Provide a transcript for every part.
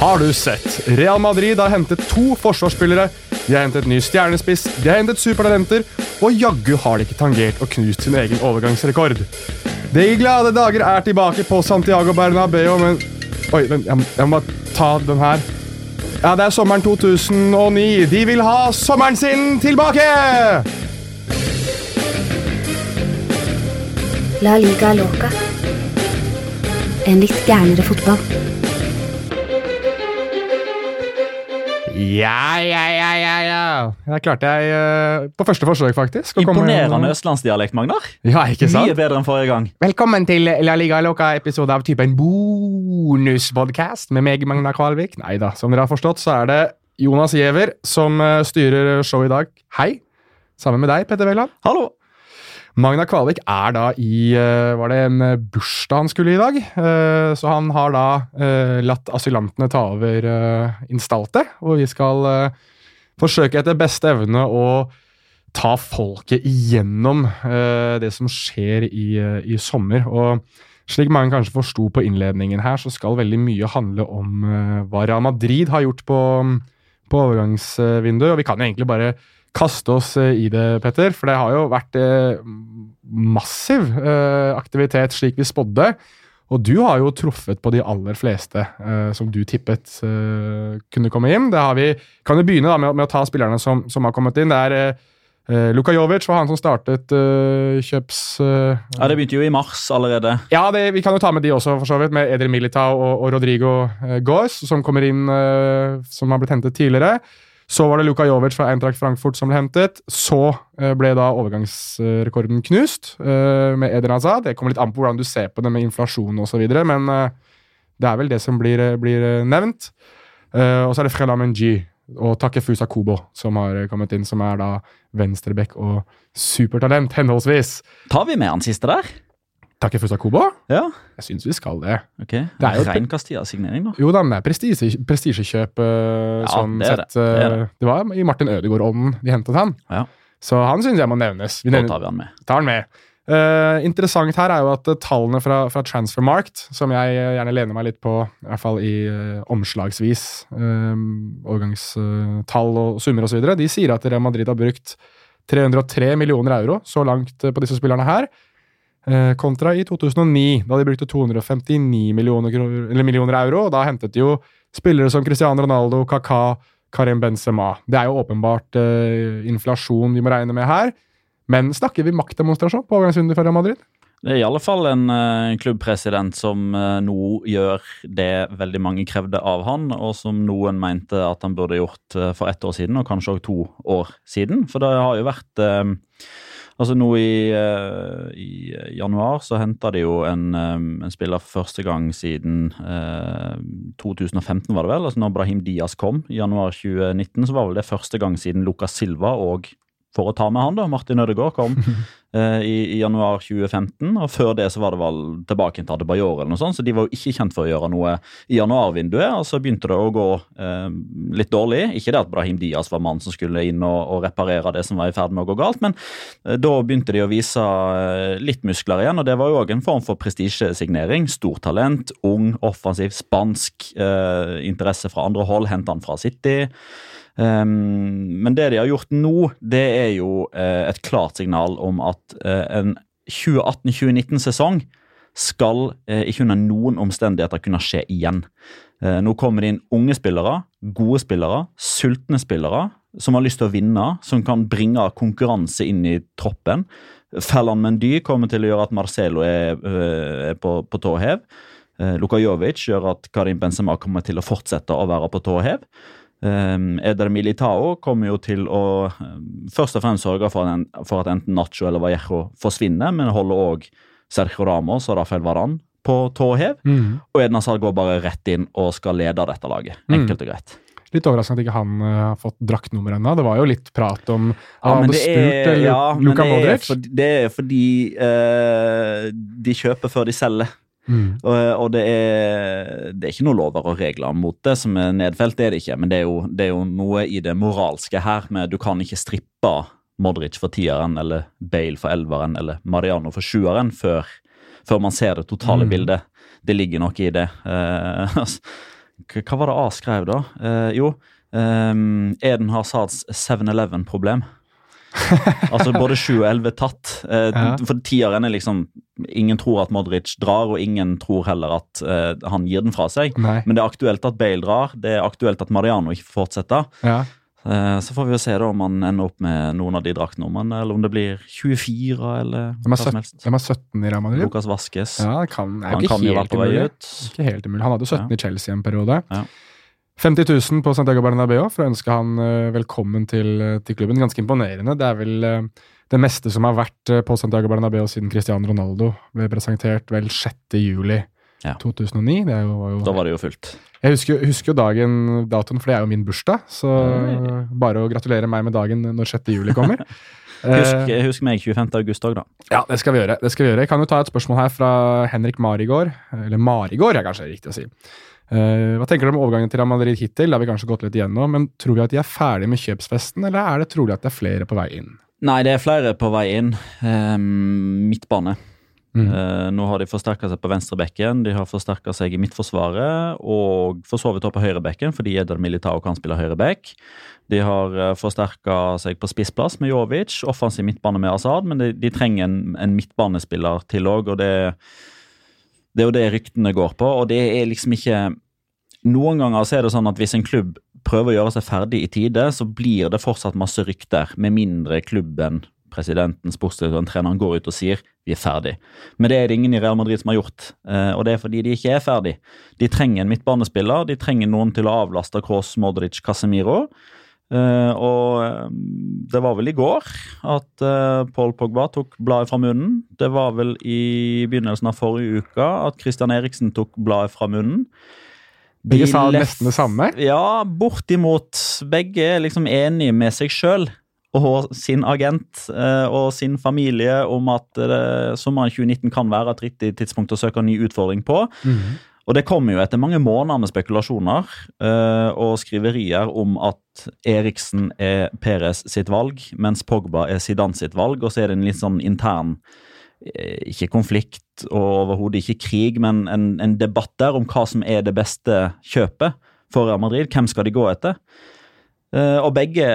Har du sett? Real Madrid har hentet to forsvarsspillere. De har hentet ny stjernespiss, de har hentet supertalenter, og jaggu har de ikke tangert og knust sin egen overgangsrekord. De glade dager er tilbake på Santiago Bernabeu, men Oi, jeg, må bare ta den her. Ja, det er sommeren 2009. De vil ha sommeren sin tilbake! La liga loca. En litt gærnere fotball. Ja, ja, ja, ja, ja. Det klarte jeg eh, på første forsøk, faktisk. Imponerende østlandsdialekt, Magnar. Ja, ikke sant? Mye bedre enn forrige gang. Velkommen til La Liga Loca-episode av typen bonuspodkast med meg, Magnar Kvalvik. Nei da, som dere har forstått, så er det Jonas Giæver som eh, styrer showet i dag. Hei. Sammen med deg, Petter Wæland. Hallo. Magna Kvalvik er da i eh, Var det en eh, bursdag han skulle i dag? Eh, Så han har da latt asylantene ta over instaltet, og vi skal forsøke etter beste evne å ta folket igjennom det som skjer i, i sommer. Og slik mange kanskje forsto på innledningen her, så skal veldig mye handle om hva Real Madrid har gjort på, på overgangsvinduet. Og vi kan jo egentlig bare kaste oss eh, i det, Petter, for det har jo vært eh, massiv eh, aktivitet slik vi spådde. Og du har jo truffet på de aller fleste eh, som du tippet eh, kunne komme inn. Det har vi, kan jo begynne da med, med å ta spillerne som, som har kommet inn. Det er eh, Luka Jovic var han som startet kjøps... Ja, Det begynte jo i mars allerede. ja, det, vi kan jo ta med de også, for så vidt, med Edre Militao og, og Rodrigo eh, Goes, som kommer inn, som har blitt hentet tidligere. Så var det Luka Jovic fra Eintracht Frankfurt som ble hentet. Så eh, ble da overgangsrekorden knust eh, med Eder Hazard. Det kommer litt an på hvordan du ser på det med inflasjon osv., men eh, det er vel det som blir, blir nevnt. Og så er det Frela Menji og Takefusa Kobo som har kommet inn, som er da venstreback og supertalent, henholdsvis. Tar vi med han siste der? Takefusa Kubo? Ja. Jeg syns vi skal det. ok. Det er jo- Rein Castilla-signering, da. Jo da, men det er prestisje- prestisjekjøp uh, Ja, sånn det det. sett. Det Det, er det. var i Martin Ødegaard-ånden de hentet han. Ja. Så han syns jeg må nevnes. Vi Da nevner, tar vi han med. tar han med. Uh, interessant her er jo at eh, tallene fra, fra Transfermarkt, som jeg eh, gjerne lener meg litt på, i hvert fall i uh, omslagsvis, overgangstall og summer osv., de sier at Real Madrid har brukt 303 millioner euro så langt eh, på disse spillerne her. Eh, kontra i 2009, da de brukte 259 millioner, millioner euro. og Da hentet de jo spillere som Cristiano Ronaldo, Kaka, Karim Benzema. Det er jo åpenbart eh, inflasjon vi må regne med her. Men snakker vi maktdemonstrasjon på overgangsvinduet for Real Madrid? Det er i alle fall en eh, klubbpresident som eh, nå gjør det veldig mange krevde av han, og som noen mente at han burde gjort for ett år siden, og kanskje også to år siden. For det har jo vært eh, Altså nå i, uh, i januar så henta de jo en, um, en spiller for første gang siden uh, 2015, var det vel. Altså når Brahim Diaz kom i januar 2019, så var vel det første gang siden Lucas Silva og for å ta med han, da, Martin Ødegaard kom eh, i, i januar 2015. Og før det så var det vel tilbake til Adebayor eller noe sånt, så de var jo ikke kjent for å gjøre noe i januarvinduet. Og så begynte det å gå eh, litt dårlig. Ikke det at Brahim Diaz var mannen som skulle inn og, og reparere det som var i ferd med å gå galt, men eh, da begynte de å vise eh, litt muskler igjen, og det var jo òg en form for prestisjesignering. Stortalent, ung, offensiv, spansk, eh, interesse fra andre hold, henta han fra City. Um, men det de har gjort nå, det er jo eh, et klart signal om at eh, en 2018-2019-sesong skal eh, ikke under noen omstendigheter kunne skje igjen. Nå kommer det inn unge spillere, gode spillere, sultne spillere som har lyst til å vinne, som kan bringe konkurranse inn i troppen. Ferland Mendy kommer til å gjøre at Marcelo er, er på, på tå hev. Eh, Luka gjør at Karim Benzema kommer til å fortsette å være på tå hev. Um, Eder Militao kommer jo til å um, først og fremst sørge for, en, for at enten Nacho eller Vallejo forsvinner, men holder òg Sergio Ramos og Rafael Varan på tå hev. Og Eden Hazard går bare rett inn og skal lede dette laget. Mm. Enkelt og greit. Litt overraskende at ikke han uh, har fått draktnummer ennå. Det var jo litt prat om Ja, men det spurt er, eller, ja, men Luka er, Modric. det er fordi uh, de kjøper før de selger. Mm. Og, og det, er, det er ikke noe lover og regler mot det som er nedfelt, det er det ikke. Men det er jo, det er jo noe i det moralske her med du kan ikke strippe Modric for tieren eller Bale for elveren eller Mariano for sjueren før, før man ser det totale Mm. bildet. Det ligger noe i det. Eh, altså, hva var det A skrev, da? Eh, jo, ehm, Eden Hazards 7-Eleven-problem. altså både 7 og 11 tatt. Eh, Ja. For tieren er liksom Ingen tror at Modric drar, og ingen tror heller at eh, han gir den fra seg. Nei. Men det er aktuelt at Bale drar, det er aktuelt at Mariano ikke får fortsette. Ja. Eh, Så får vi jo se da om han ender opp med noen av de draktene, om eller om det blir 24 eller hva som 17, helst. de har 17 i Real Madrid. Lucas Vaskes. Ja, det kan, er han jo kan helt umulig. ut. Ikke helt umulig. Han hadde jo 17 Ja. i Chelsea en periode. Ja. 50 000 på Santiago Bernabeu for å ønske han eh, velkommen til, eh, til klubben. Ganske imponerende. Det er vel eh, det meste som har vært på Santiago Bernabeu siden Cristiano Ronaldo ble presentert vel 6. juli Ja. 2009. Det er var jo, Da var det jo fullt. jeg husker, husker jo dagen, datoen, for det er jo min bursdag. Så Oi. bare å gratulere meg med dagen når 6. juli kommer. Husk, husk meg 25. august òg, da. ja, det skal vi gjøre. det skal vi gjøre. Jeg kan jo ta et spørsmål her fra Henrik Marigård. Eller Marigård, er kanskje riktig å si. Eh, hva tenker du om overgangen til Real Madrid hittil? Det har vi kanskje gått litt igjennom, men Tror vi at de er ferdig med kjøpsfesten, eller er det trolig at det er flere på vei inn? Nei, det er flere på vei inn. Ehm, midtbane. Mm. Eh, nå har de forsterka seg på venstrebekken, de har forsterka seg i midtforsvaret og for så vidt også på høyrebekken, fordi Edel Militao kan spille høyrebekk. De har uh, forsterka seg på spissplass med Jovic, offensiv midtbane med Azad, men de, de trenger en, en midtbanespiller til òg, og det, det er jo det ryktene går på. Og det er liksom ikke Noen ganger så er det sånn at hvis en klubb prøver å gjøre seg ferdig i tide, så blir det fortsatt masse rykter, med mindre klubben, presidenten, sportsdirektøren, treneren går ut og sier vi er ferdig. Men det er det ingen i Real Madrid som har gjort, eh, og det er fordi de ikke er ferdig. De trenger en midtbanespiller, de trenger noen til å avlaste Kroos, Modric, Casemiro. Eh, og eh, det var vel i går at uh, Paul Pogba tok bladet fra munnen. Det var vel i begynnelsen av forrige uke at Christian Eriksen tok bladet fra munnen. Begge sa nesten det samme. Ja, bortimot. Begge er liksom enige med seg sjøl og sin agent uh, og sin familie om at sommeren 2019 kan være et riktig tidspunkt å søke en ny utfordring på. Mhm. Og det kommer jo etter mange måneder med spekulasjoner uh, og skriverier om at Eriksen er Perez sitt valg, mens Pogba er Zidane sitt valg, og så er det en litt sånn intern eh, ikke konflikt og overhodet ikke krig, men en, en debatt der om hva som er det beste kjøpet for Real Madrid. Hvem skal de gå etter? Eh, og begge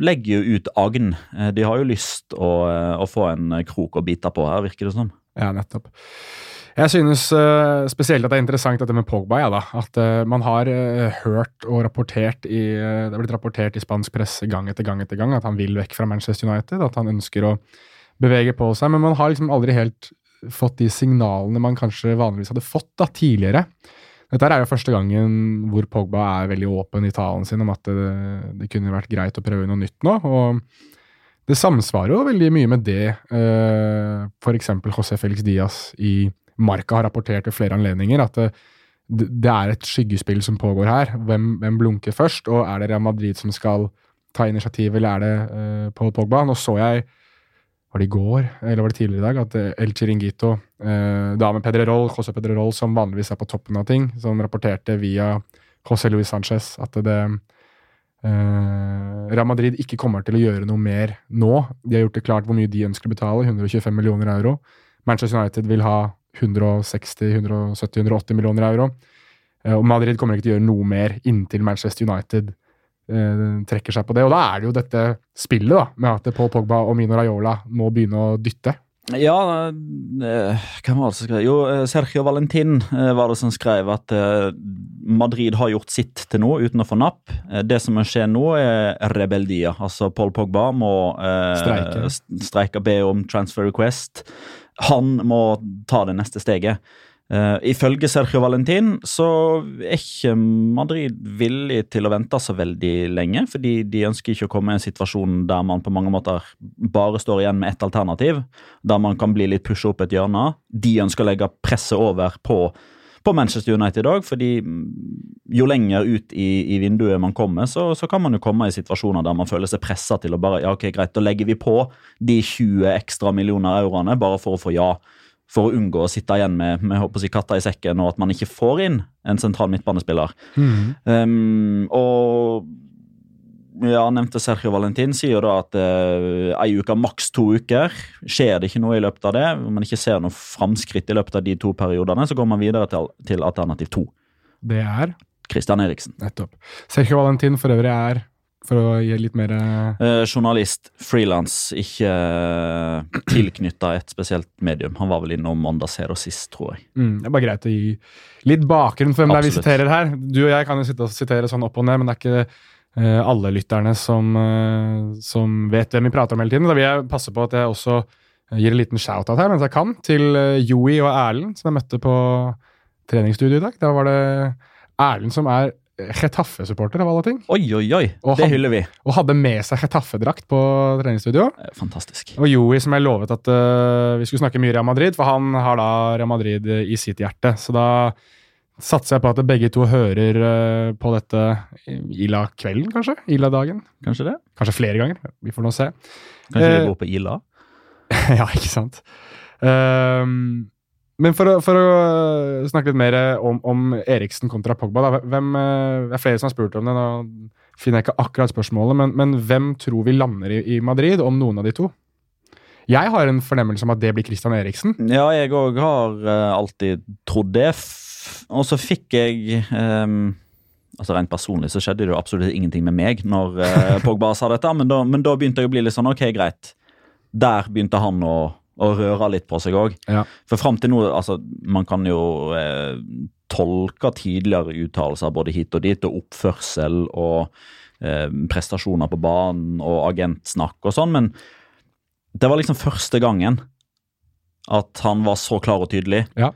legger jo ut agn. De har jo lyst å, å få en krok å bite på her, virker det som. Ja, nettopp. Jeg synes uh, spesielt at det er interessant dette med Pogba. Ja, da. At uh, man har uh, hørt og rapportert i eh, Det er blitt rapportert i spansk presse gang etter gang etter gang at han vil vekk fra Manchester United. At han ønsker å bevege på seg. Men man har liksom aldri helt fått de signalene man kanskje vanligvis hadde fått da, tidligere. Dette er jo første gangen hvor Pogba er veldig åpen i talen sin om at det, det kunne vært greit å prøve noe nytt nå. og det samsvarer jo veldig mye med det uh, f.eks. José Felix Diaz i Marca har rapportert ved flere anledninger, at det, det er et skyggespill som pågår her. Hvem, hvem blunker først? Og er det Real Madrid som skal ta initiativ, eller er det uh, Paul Pogba? Nå så jeg, var det i går, eller var det tidligere i dag, at uh, El Chiringuito, uh, da med Pedrerol, José Pedrerol, som vanligvis er på toppen av ting, som rapporterte via José Luis Sanchez at det Uh, Real Madrid ikke kommer til å gjøre noe mer nå. De har gjort det klart hvor mye de ønsker å betale, 125 millioner euro. Manchester United vil ha 160-170-180 millioner euro. Uh, og Madrid kommer ikke til å gjøre noe mer inntil Manchester United uh, trekker seg på det. Og da er det jo dette spillet da, med at Paul Pogba og Mino Raiola må begynne å dytte. Ja, eh, hvem var det som skrev? Jo, eh, Sergio Valentin eh, var det som skrev at eh, Madrid har gjort sitt til nå uten å få napp. Eh, det som skjer skje nå, er rebeldia. Altså, Paul Pogba må eh, Streike. st- streike, be om transfer request. Han må ta det neste steget. Uh, ifølge Sergio Valentin så er ikke Madrid villig til å vente så veldig lenge, fordi de ønsker ikke å komme i en situasjon der man på mange måter bare står igjen med ett alternativ, der man kan bli litt pusha opp et hjørne. De ønsker å legge presset over på, på Manchester United i dag. fordi mm, jo lenger ut i, i vinduet man kommer, så, så kan man jo komme i situasjoner der man føler seg pressa til å bare Ja, ok, greit, da legger vi på de 20 ekstra millioner euroene bare for å få ja for å unngå å sitte igjen med, med håper jeg, katta i sekken, og at man ikke får inn en sentral midtbanespiller. Um, og ja, nevnte Sergio Valentin, sier da at uh, ei uke, maks to uker. Skjer det ikke noe i løpet av det, om man ikke ser noe framskritt i løpet av de to periodene, så går man videre til, til alternativ to. Det er Christian Eriksen. Nettopp. Sergio Valentin for øvrig er, for å gi litt mer eh, Journalist, frilans, ikke uh, tilknytta et spesielt medium. Han var vel innom Mondasero sist, tror jeg. mm, Det er bare greit å gi litt bakgrunn for hvem det er vi siterer her. Du og jeg kan jo sitte og sitere sånn opp og ned, men det er ikke alle lytterne som, som, vet hvem vi prater om hele tiden. Da vil jeg passe på at jeg også gir en liten shout-out her mens jeg kan, til Joey og Erlend, som jeg møtte på treningsstudio i dag. Da var det Erlend som er Chetaffe-supporter, av alle ting. Oi, oi, oi! Og det hyller vi. Og hadde med seg Chetaffe-drakt på treningsstudio. Eh, Fantastisk. Og Joey, som jeg lovet at uh, vi skulle snakke mye Real Madrid, for han har da Real Madrid i sitt hjerte. Så da satser jeg på at begge to hører øh, på dette Ila-kvelden, kanskje? Ila-dagen? Kanskje det? Kanskje flere ganger. Vi får nå se. Kanskje Eh, vi går på Ila? ja, ikke sant. Ehm, men for å, for å øh, snakke litt mer om, om Eriksen kontra Pogba, da. Hvem, øh, det er flere som har spurt om det. Nå finner jeg ikke akkurat spørsmålet, men, men hvem tror vi lander i, i Madrid, om noen av de to? Jeg har en fornemmelse om at det blir Christian Eriksen. Ja, jeg òg har eh, alltid trodd det. Og så fikk jeg um, Altså Rent personlig så skjedde det jo absolutt ingenting med meg når uh, Pogba sa dette, men da, men da begynte jeg å bli litt sånn ok, greit. Der begynte han å, å røre litt på seg òg. Ja. For fram til nå, altså Man kan jo eh, tolke tidligere uttalelser både hit og dit, og oppførsel og eh, prestasjoner på banen og agentsnakk og sånn, men det var liksom første gangen at han var så klar og tydelig. Ja.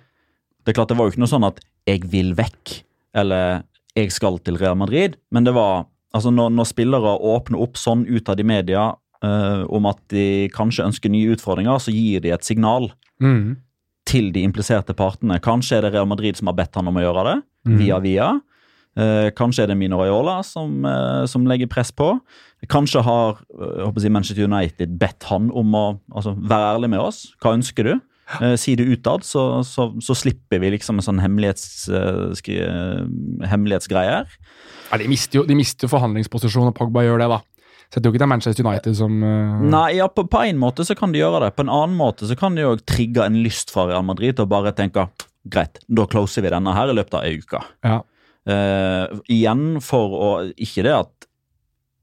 Det er klart, det var jo ikke noe sånn at 'jeg vil vekk', eller 'jeg skal til Real Madrid', men det var altså når, når spillere åpner opp sånn utad i media uh, om at de kanskje ønsker nye utfordringer, så gir de et signal Mm. til de impliserte partene. Kanskje er det Real Madrid som har bedt han om å gjøre det, mm. via via. Eh, kanskje er det Mino Raiola som, eh, som legger press på. Kanskje har jeg Manchester United bedt han om å altså, være ærlig med oss. Hva ønsker du? Eh, si det utad, så, så, så slipper vi liksom en sånn hemmelighets, eh, eh, hemmelighetsgreier. Ja, de mister jo, de mister jo forhandlingsposisjon, og Pogba gjør det, da. Så jeg tror ikke det er Manchester United som uh... Nei, ja, på, på en måte så kan de gjøre det. På en annen måte så kan de jo trigge en lyst fra Real Madrid til å bare tenke greit, da closer vi denne her i løpet av ei uke. Ja. Uh, igjen for å Ikke det at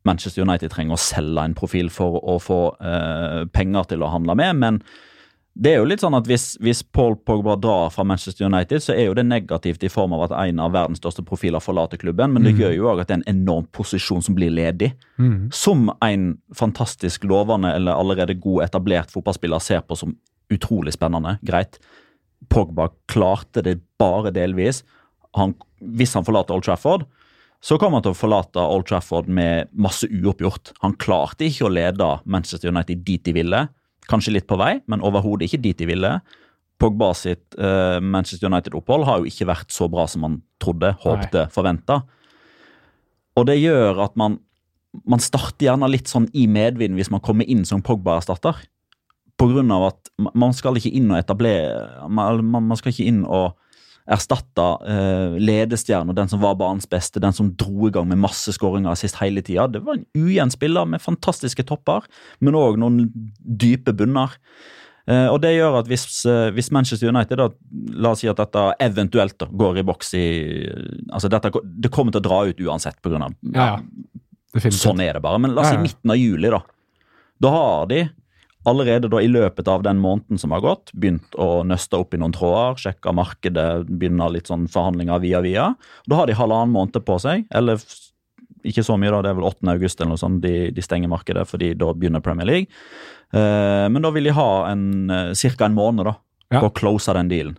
Manchester United trenger å selge en profil for å få uh, penger til å handle med, men det er jo litt sånn at hvis, hvis Paul Pogba drar fra Manchester United, så er jo det negativt i form av at en av verdens største profiler forlater klubben, men det mm. gjør jo òg at det er en enorm posisjon som blir ledig Mm. som en fantastisk lovende eller allerede god etablert fotballspiller ser på som utrolig spennende. Greit. Pogba klarte det bare delvis. Han, hvis han forlater Old Trafford, så kommer han til å forlate Old Trafford med masse uoppgjort. Han klarte ikke å lede Manchester United dit de ville. Kanskje litt på vei, men overhodet ikke dit de ville. Pogba sitt uh, Manchester United-opphold har jo ikke vært så bra som man trodde, håpte, forventa. Og det gjør at man man starter gjerne litt sånn i medvind hvis man kommer inn som Pogba-erstatter. På grunn av at man skal ikke inn og etablere Man, man skal ikke inn og erstatte eh, ledestjerna, den som var banens beste, den som dro i gang med masse skåringer sist hele tida. Det var en ujevn spiller med fantastiske topper, men òg noen dype bunner. Eh, og det gjør at hvis, eh, hvis Manchester United, da, la oss si at dette eventuelt da, går i boks i altså dette, Det kommer til å dra ut uansett, av Ja, ja. Sånn er det bare. Men la oss si Ja, ja. midten av juli, da. Da har de allerede da i løpet av den måneden som har gått, begynt å nøste opp i noen tråder, sjekke markedet, begynne litt sånn forhandlinger via via. Da har de halvannen måned på seg, eller ikke så mye, da, det er vel 8. august eller noe sånt de, de stenger markedet, fordi da begynner Premier League. Eh, men da vil de ha en, eh, cirka en måned da, Ja. på å close den dealen.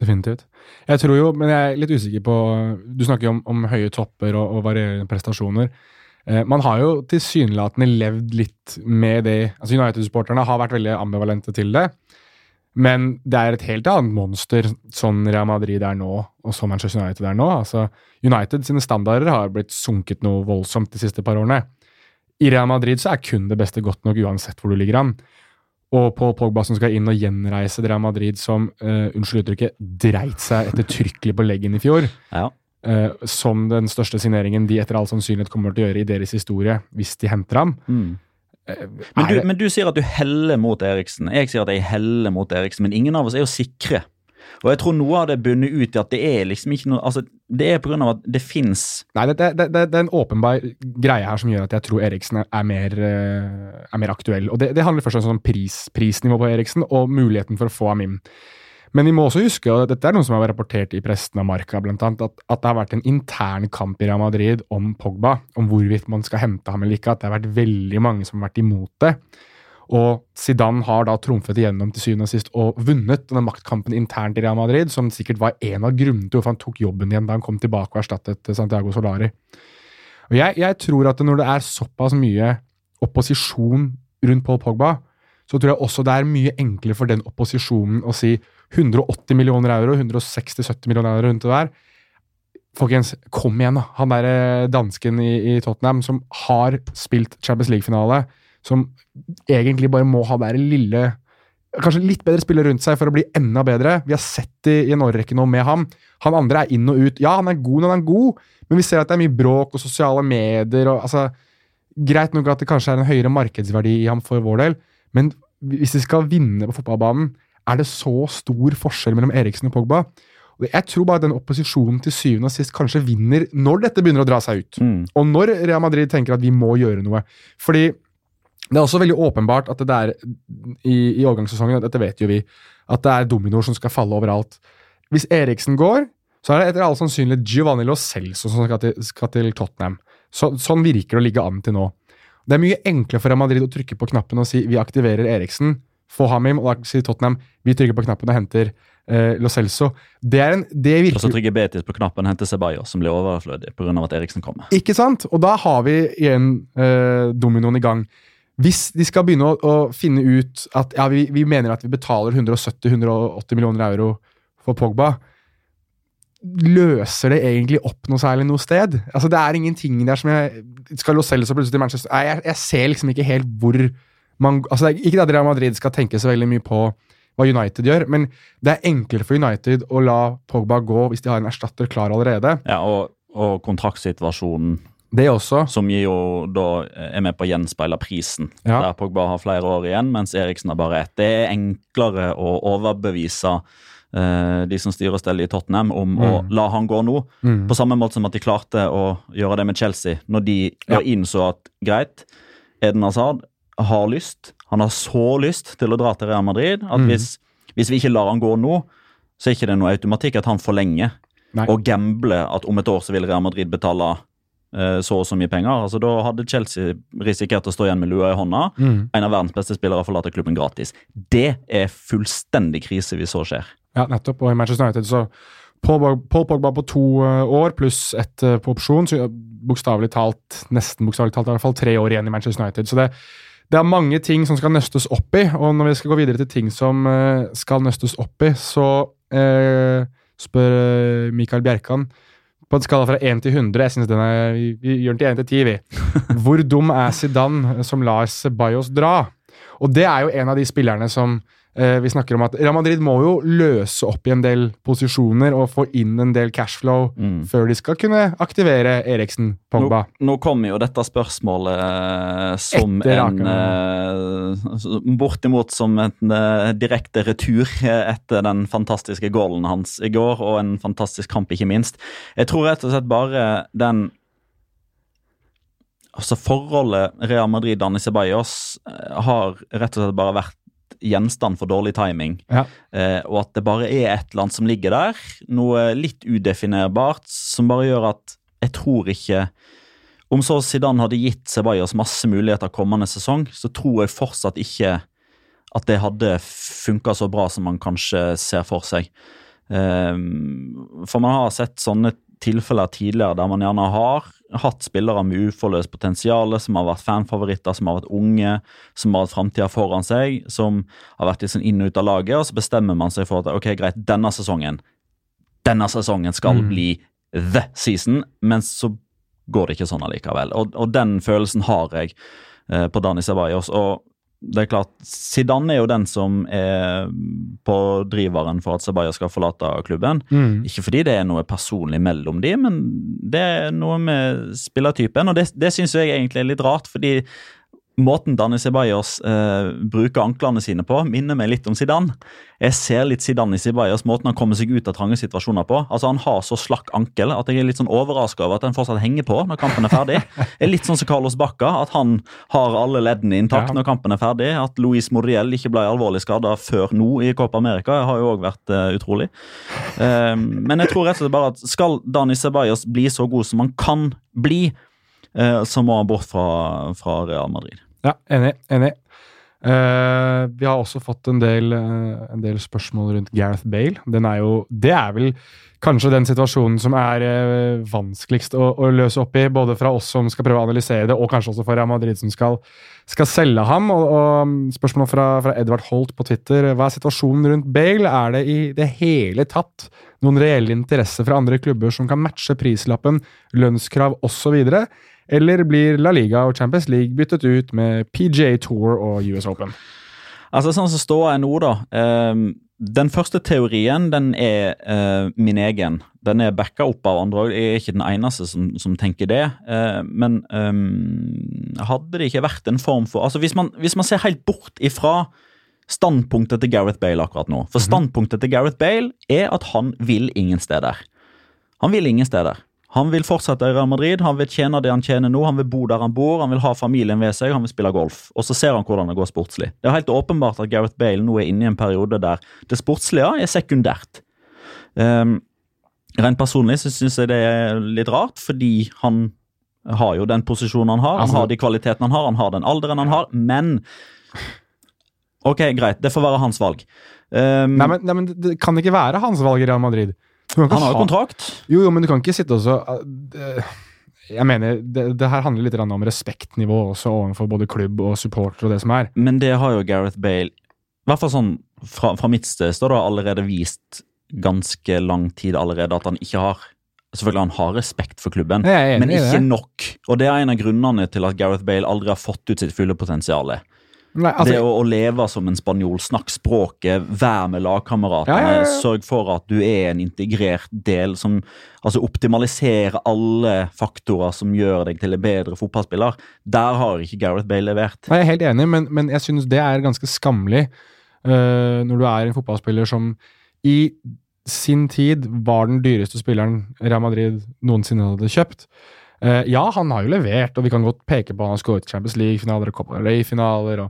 Definitivt. Jeg tror jo, men jeg er litt usikker på Du snakker jo om, om høye topper og, og varierende prestasjoner. Eh, man har jo tilsynelatende levd litt med det altså United-supporterne har vært veldig ambivalente til det. Men det er et helt annet monster sånn Real Madrid er nå, og som Manchester United er nå. Altså, United sine standarder har blitt sunket noe voldsomt de siste par årene. I Real Madrid så er kun det beste godt nok uansett hvor du ligger an. Og Paul Pogba som skal inn og gjenreise Real Madrid som, uh, unnskyld uttrykket, dreit seg ettertrykkelig på leggen i fjor. Ja. Eh, som den største signeringen de etter all sannsynlighet kommer til å gjøre i deres historie, hvis de henter ham. Mm. Uh, Men, du, men du sier at du heller mot Eriksen. Jeg sier at jeg heller mot Eriksen, men ingen av oss er jo sikre. Og jeg tror noe av det bunner ut i at det er liksom ikke noe Altså, det er av at det fins Nei, det, det, det, det er en åpenbar greie her som gjør at jeg tror Eriksen er, er, mer, eh, er mer aktuell. Og det, det handler først og fremst om pris, prisnivå på Eriksen og muligheten for å få ham inn. Men vi må også huske, og dette er noe som har vært rapportert i presten av Marca, blant annet, at, at det har vært en intern kamp i Real Madrid om Pogba, om hvorvidt man skal hente ham eller ikke. At det har vært veldig mange som har vært imot det. Og Zidane har da trumfet igjennom til syvende og sist og vunnet denne maktkampen internt i Real Madrid, som sikkert var en av grunnene til hvorfor han tok jobben igjen da han kom tilbake og erstattet Santiago Solari. Og jeg, jeg tror at når det er såpass mye opposisjon rundt Paul Pogba, så tror jeg også det er mye enklere for den opposisjonen å si 180 millioner euro, 160-70 millioner euro rundt det der. Folkens, kom igjen, da. Han der eh, dansken i, i Tottenham som har spilt Champions League-finale, som egentlig bare må ha det lille Kanskje litt bedre spiller rundt seg for å bli enda bedre. Vi har sett det i en årrekke nå med ham. Han andre er inn og ut. Ja, han er god når han er god, men vi ser at det er mye bråk og sosiale medier. og altså, Greit nok at det kanskje er en høyere markedsverdi i ham for vår del, men hvis de skal vinne på fotballbanen, er det så stor forskjell mellom Eriksen og Pogba? Og Jeg tror bare den opposisjonen til syvende og sist kanskje vinner når dette begynner å dra seg ut. mm. Og når Real Madrid tenker at vi må gjøre noe. Fordi det er også veldig åpenbart at det er i, i overgangssesongen, dette vet jo vi, at det er dominoer som skal falle overalt. Hvis Eriksen går, så er det etter all sannsynlighet Giovanni Lo Celso som skal til, skal til Tottenham. Så, sånn virker det å ligge an til nå. Det er mye enklere for Real Madrid å trykke på knappen og si vi aktiverer Eriksen, få ham inn, og da sier Tottenham vi trykker på knappen og henter eh, Lo Celso. Det, er en, det Og så trykker Betis på knappen og henter Ceballos, som blir overflødig pga. at Eriksen kommer. Ikke sant? Og da har vi igjen eh, dominoen i gang. Hvis de skal begynne å, å finne ut at ja, vi, vi mener at vi betaler 170-180 millioner euro for Pogba, løser det egentlig opp noe særlig noe sted? Altså, Det er ingenting der som jeg Skal Lo Celso plutselig til Manchester Nei, jeg, jeg ser liksom ikke helt hvor man altså, det er Ikke at Real Madrid skal tenke så veldig mye på hva United gjør, men det er enklere for United å la Pogba gå hvis de har en erstatter klar allerede. Ja, og, og kontraktsituasjonen, Det også. som jo da er med på å gjenspeile prisen. Ja. Der Pogba har flere år igjen, mens Eriksen har bare ett. Det er enklere å overbevise eh, de som styrer og steller i Tottenham, om å Mm. la han gå nå. Mm. På samme måte som at de klarte å gjøre det med Chelsea, når de Ja. innså at greit, Eden Hazard har lyst, han har så lyst til å dra til Real Madrid, at Mm. hvis, hvis vi ikke lar han gå nå, så er ikke det noe automatikk at han forlenger Nei. og gambler at om et år så vil Real Madrid betale eh, så og så mye penger. Altså Da hadde Chelsea risikert å stå igjen med lua i hånda. Mm. En av verdens beste spillere forlater klubben gratis. Det er fullstendig krise hvis så skjer. Ja, nettopp. Og i Manchester United så Paul Pogba på to eh, år pluss ett eh, på opsjon. Så bokstavelig talt, nesten bokstavelig talt, i hvert fall tre år igjen i Manchester United. Så det, det er mange ting som skal nøstes opp i, og når vi skal gå videre til ting som eh, skal nøstes opp i, så eh, spør eh, Mikael Bjerkan på en skala fra 1 til 100, jeg synes den er, vi, gjør den til 1 til 10, vi. Hvor dum er Zidane som lar Bajos dra? Og det er jo en av de spillerne som vi snakker om at Real Madrid må jo løse opp i en del posisjoner og få inn en del cashflow Mm. før de skal kunne aktivere Eriksen, Pogba. Nå, nå kommer jo dette spørsmålet eh, som Etter en eh, Bortimot som en eh, direkte retur eh, etter den fantastiske goalen hans i går, og en fantastisk kamp, ikke minst. Jeg tror rett og slett bare den Altså Forholdet Real Madrid og Ceballos Bayos har rett og slett bare vært gjenstand for dårlig timing. Ja. Eh, og at det bare er et eller annet som ligger der, noe litt udefinerbart, som bare gjør at jeg tror ikke Om så Zidane hadde gitt Ceballos masse muligheter kommende sesong, så tror jeg fortsatt ikke at det hadde funka så bra som man kanskje ser for seg. Eh, for man har sett sånne tilfeller tidligere der man gjerne har hatt spillere med uforløst potensial, som har vært fanfavoritter, som har vært unge, som har hatt framtida foran seg, som har vært sånn inn og ut av laget, og så bestemmer man seg for at ok, greit, denne sesongen denne sesongen skal Mm. bli the season, men så går det ikke sånn allikevel. Og, og den følelsen har jeg eh, på Dani Ceballos. Og det er klart, Zidane er jo den som er på driveren for at Sabaya skal forlate klubben. Mm. Ikke fordi det er noe personlig mellom de, men det er noe med spillertypen. Og det, det syns jeg egentlig er litt rart, fordi Måten Dani Ceballos eh, bruker anklene sine på, minner meg litt om Zidane. Jeg ser litt Zidane i Ceballos, måten han kommer seg ut av trange situasjoner på. Altså Han har så slakk ankel at jeg er litt sånn overraska over at han fortsatt henger på når kampen er ferdig. Det er litt sånn som Carlos Bacca, at han har alle leddene intakt Ja. når kampen er ferdig. At Luis Moriel ikke ble alvorlig skada før nå i Copa America, har jo òg vært eh, utrolig. Eh, men jeg tror rett og slett bare at skal Dani Ceballos bli så god som han kan bli, så må han bort fra, fra Real Madrid. Ja, enig. enig. Eh, vi har også fått en del, eh, en del spørsmål rundt Gareth Bale. Er jo, det er vel kanskje den situasjonen som er eh, vanskeligst å, å løse opp i, både fra oss som skal prøve å analysere det, og kanskje også for Real Madrid som skal, skal selge ham. Og, og Spørsmål fra, fra Edvard Holt på Twitter. Hva er situasjonen rundt Bale? Er det i det hele tatt noen reell interesse fra andre klubber som kan matche prislappen, lønnskrav osv.? Eller blir La Liga og Champions League byttet ut med PGA Tour og US Open? Altså sånn som står jeg nå, da. ehm, den første teorien den er eh, min egen. Den er backa opp av andre òg. Jeg er ikke den eneste som, som tenker det. Eh, men ehm, hadde det ikke vært en form for altså hvis man, hvis man ser helt bort ifra standpunktet til Gareth Bale akkurat nå For standpunktet til Gareth Bale er at han vil ingen steder. Han vil ingen steder. Han vil fortsette i Real Madrid, han vil tjene det han tjener nå, han vil bo der han bor, han vil ha familien ved seg, han vil spille golf. Og så ser han hvordan det går sportslig. Det er helt åpenbart at Gareth Bale nå er inne i en periode der det sportslige er sekundært. Um, rent personlig så syns jeg det er litt rart, fordi han har jo den posisjonen han har, han Altså- har de kvalitetene han har, han har den alderen han har, men Ok, greit, det får være hans valg. Um, Nei, men, nei, men det- det kan ikke være hans valg i Real Madrid. Han har jo kontrakt. Jo, jo, men du kan ikke sitte og så uh, Jeg mener, det, det her handler litt om respektnivå også overfor både klubb og supporter og det som er. Men det har jo Gareth Bale I hvert fall sånn fra, fra mitt sted står det allerede vist ganske lang tid allerede at han ikke har Selvfølgelig han har respekt for klubben, men ikke nok. Og det er en av grunnene til at Gareth Bale aldri har fått ut sitt fulle potensial. Nei, altså, det å, å leve som en spanjol, snakk språket, vær med lagkameratene, Ja, ja, ja. sørg for at du er en integrert del som altså optimaliserer alle faktorer som gjør deg til en bedre fotballspiller. Der har ikke Gareth Bale levert. Nei, jeg er helt enig, men, men jeg synes det er ganske skammelig uh, når du er en fotballspiller som i sin tid var den dyreste spilleren Real Madrid noensinne hadde kjøpt. Eh, ja, han har jo levert, og vi kan godt peke på han har skåret Champions League-finaler og Copa del Rey-finaler.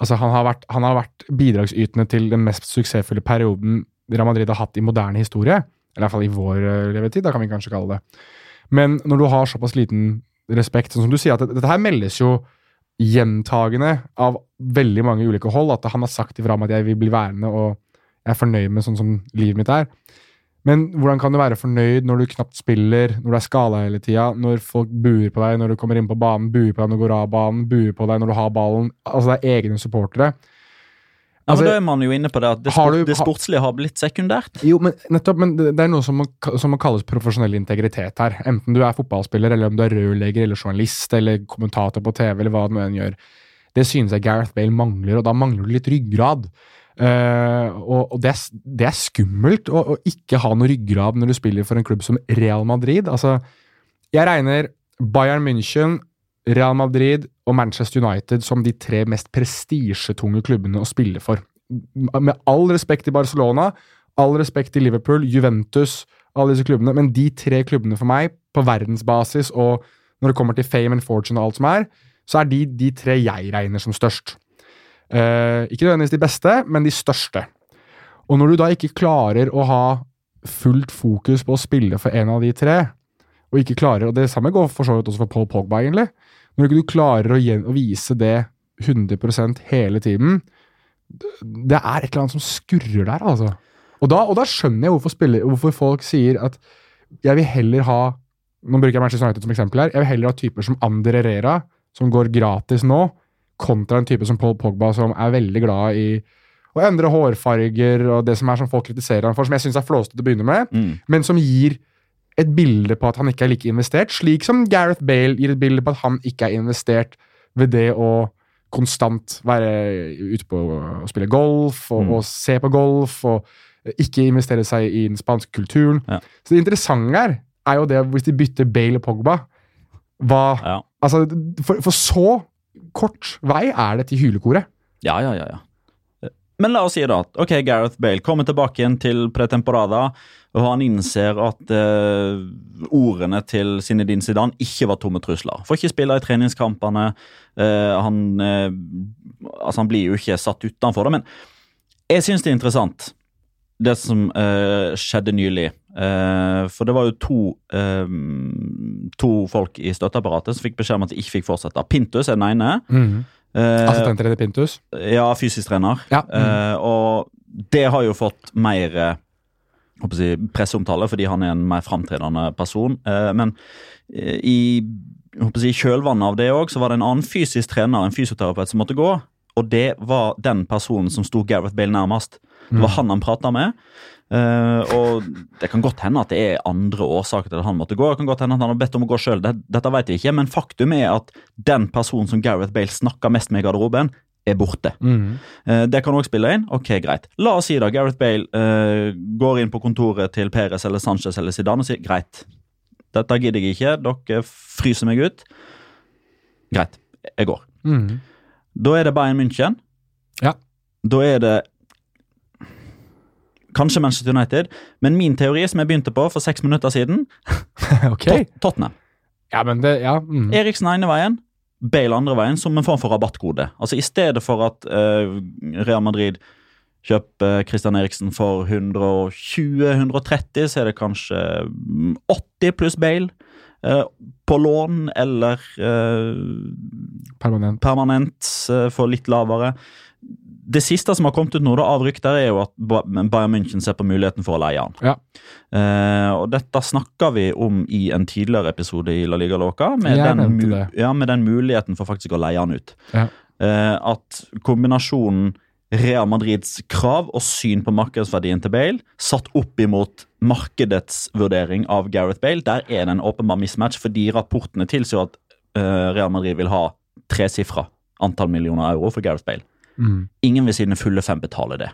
altså, han, har vært, han har vært bidragsytende til den mest suksessfulle perioden Real Madrid har hatt i moderne historie. Eller i hvert fall i vår eh, levetid, da kan vi kanskje kalle det. Men når du har såpass liten respekt, sånn som du sier, at dette her meldes jo gjentagende av veldig mange ulike hold, at han har sagt ifra om at jeg vil bli værende og jeg er fornøyd med sånn som livet mitt er. Men hvordan kan du være fornøyd når du knapt spiller, når du er skala hele tida, når folk buer på deg når du kommer inn på banen, buer på deg når du går av banen, buer på deg når du har ballen? Altså, det er egne supportere. Ja, Altså, men Da er man jo inne på det at det, sport, du- det sportslige har blitt sekundært. Jo, men nettopp, men det det er noe som må, som må kalles profesjonell integritet her. Enten du er fotballspiller, eller om du er rørlegger, eller journalist, eller kommentator på TV, eller hva det nå enn gjør. Det synes jeg Gareth Bale mangler, og da mangler du litt ryggrad. Eh, og og det, er, det er skummelt å, å ikke ha noe ryggrad når du spiller for en klubb som Real Madrid. Altså, jeg regner Bayern München, Real Madrid og Manchester United som de tre mest prestisjetunge klubbene å spille for. Med all respekt til Barcelona, all respekt til Liverpool, Juventus, alle disse klubbene, men de tre klubbene for meg, på verdensbasis og når det kommer til fame and fortune og alt som er, så er de de tre jeg regner som størst. Eh, ikke nødvendigvis de beste, men de største. Og når du da ikke klarer å ha fullt fokus på å spille for en av de tre, og ikke klarer, og det samme går for så vidt også for Paul Pogba, egentlig, når ikke du klarer å, å vise det 100% hele tiden, det er et eller annet som skurrer der, altså. Og da, og da skjønner jeg hvorfor, spiller, hvorfor folk sier at jeg vil heller ha Nå bruker jeg Manchester United som eksempel her. Jeg vil heller ha typer som Ander Herrera, som går gratis nå, kontra en type som Paul Pogba, som er veldig glad i å endre hårfarger og det som er som folk kritiserer han for, som jeg syns er flåsete til å begynne med, Mm. men som gir et bilde på at han ikke er like investert, slik som Gareth Bale gir et bilde på at han ikke er investert ved det å konstant være ute på å spille golf og, Mm. og se på golf og ikke investere seg i den spanske kulturen. Ja. Så det interessante her er jo det hvis de bytter Bale og Pogba. Hva Ja. Altså, for, for så kort vei er det til hylekoret. Ja, ja, ja, ja. Men la oss si da at ok, Gareth Bale kommer tilbake igjen til pretemporada, og han innser at eh, ordene til Zinedine Zidane ikke var tomme trusler. Får ikke spille i treningskampene. eh, han, eh, altså han blir jo ikke satt utenfor det, men jeg syns det er interessant det som eh, skjedde nylig. Eh, for det var jo to, eh, to folk i støtteapparatet som fikk beskjed om at de ikke fikk fortsette. Pintus er den ene. Eh, Assistenttrener Pintus. ja, fysisk trener. Ja. Eh, og det har jo fått mer håper jeg, presseomtale, fordi han er en mer framtredende person. Eh, men i håper jeg, kjølvannet av det òg, så var det en annen fysisk trener, en fysioterapeut, som måtte gå. Og det var den personen som sto Gareth Bale nærmest. Det var han han prata med. Eh, og Det kan godt hende at det er andre årsaker til at han måtte gå. Det kan godt hende at han har bedt om å gå selv. Dette vet vi ikke, men faktum er at den personen som Gareth Bale snakker mest med i garderoben, er borte. Mm. Uh, Det kan også spille inn. Ok, greit. La oss si da Gareth Bale uh, går inn på kontoret til Perez eller Sanchez eller Zidane og sier greit, dette gidder jeg ikke, dere fryser meg ut. Greit, jeg går. Mm. Da er det Bayern München. Ja. Da er det kanskje Manchester United, men min teori som jeg begynte på for seks minutter siden, okay. Tot Tottenham. Ja, men det Ja. Mm. Eriksen ene veien, Bale andre veien, som en form for rabattkode. Altså I stedet for at uh, Real Madrid kjøper Christian Eriksen for 120-130, så er det kanskje mm, 80 pluss Bale eh, på lån, eller eh, Permanent. permanent eh, for litt lavere. Det siste som har kommet ut nå da, av rykter, er jo at Bayern München ser på muligheten for å leie han. Ja. Eh, og dette snakka vi om i en tidligere episode i La Liga Loca, med, den, ja, med den muligheten for faktisk å leie han ut. Ja. Eh, at kombinasjonen Real Madrids krav og syn på markedsverdien til Bale, satt opp imot markedets vurdering av Gareth Bale, der er det en åpenbar mismatch, fordi rapportene tilsier at uh, Real Madrid vil ha tresifra antall millioner euro for Gareth Bale. Mhm. Ingen ved sine fulle fem betaler det,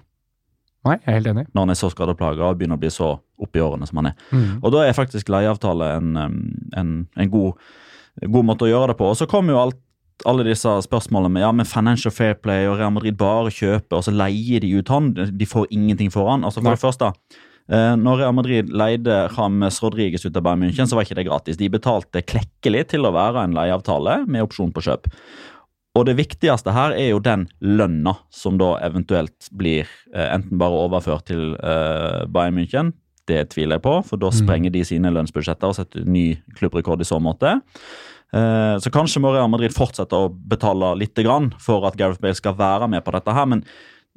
Nei, jeg er helt enig. når han er så skadeplaga og begynner å bli så oppe i årene som han er. Mm. Og da er faktisk leieavtale en, um, en, en god, god måte å gjøre det på. Og så kommer jo alt, alle disse spørsmålene med ja, men financial fair play og Real Madrid bare kjøper, og så leier de ut han. De får ingenting for han. Altså For Nei. det første, eh, når Real Madrid leide James Rodriguez ut av Bayern München, så var ikke det gratis. De betalte klekkelig til å være en leieavtale med opsjon på kjøp. Og det viktigste her er jo den lønna som da eventuelt blir eh, enten bare overført til eh, Bayern München. Det tviler jeg på, for da Mm. sprenger de sine lønnsbudsjetter og setter ny klubbrekord i så måte. Eh, så kanskje må Real Madrid fortsette å betale litt grann for at Gareth Bale skal være med på dette her, men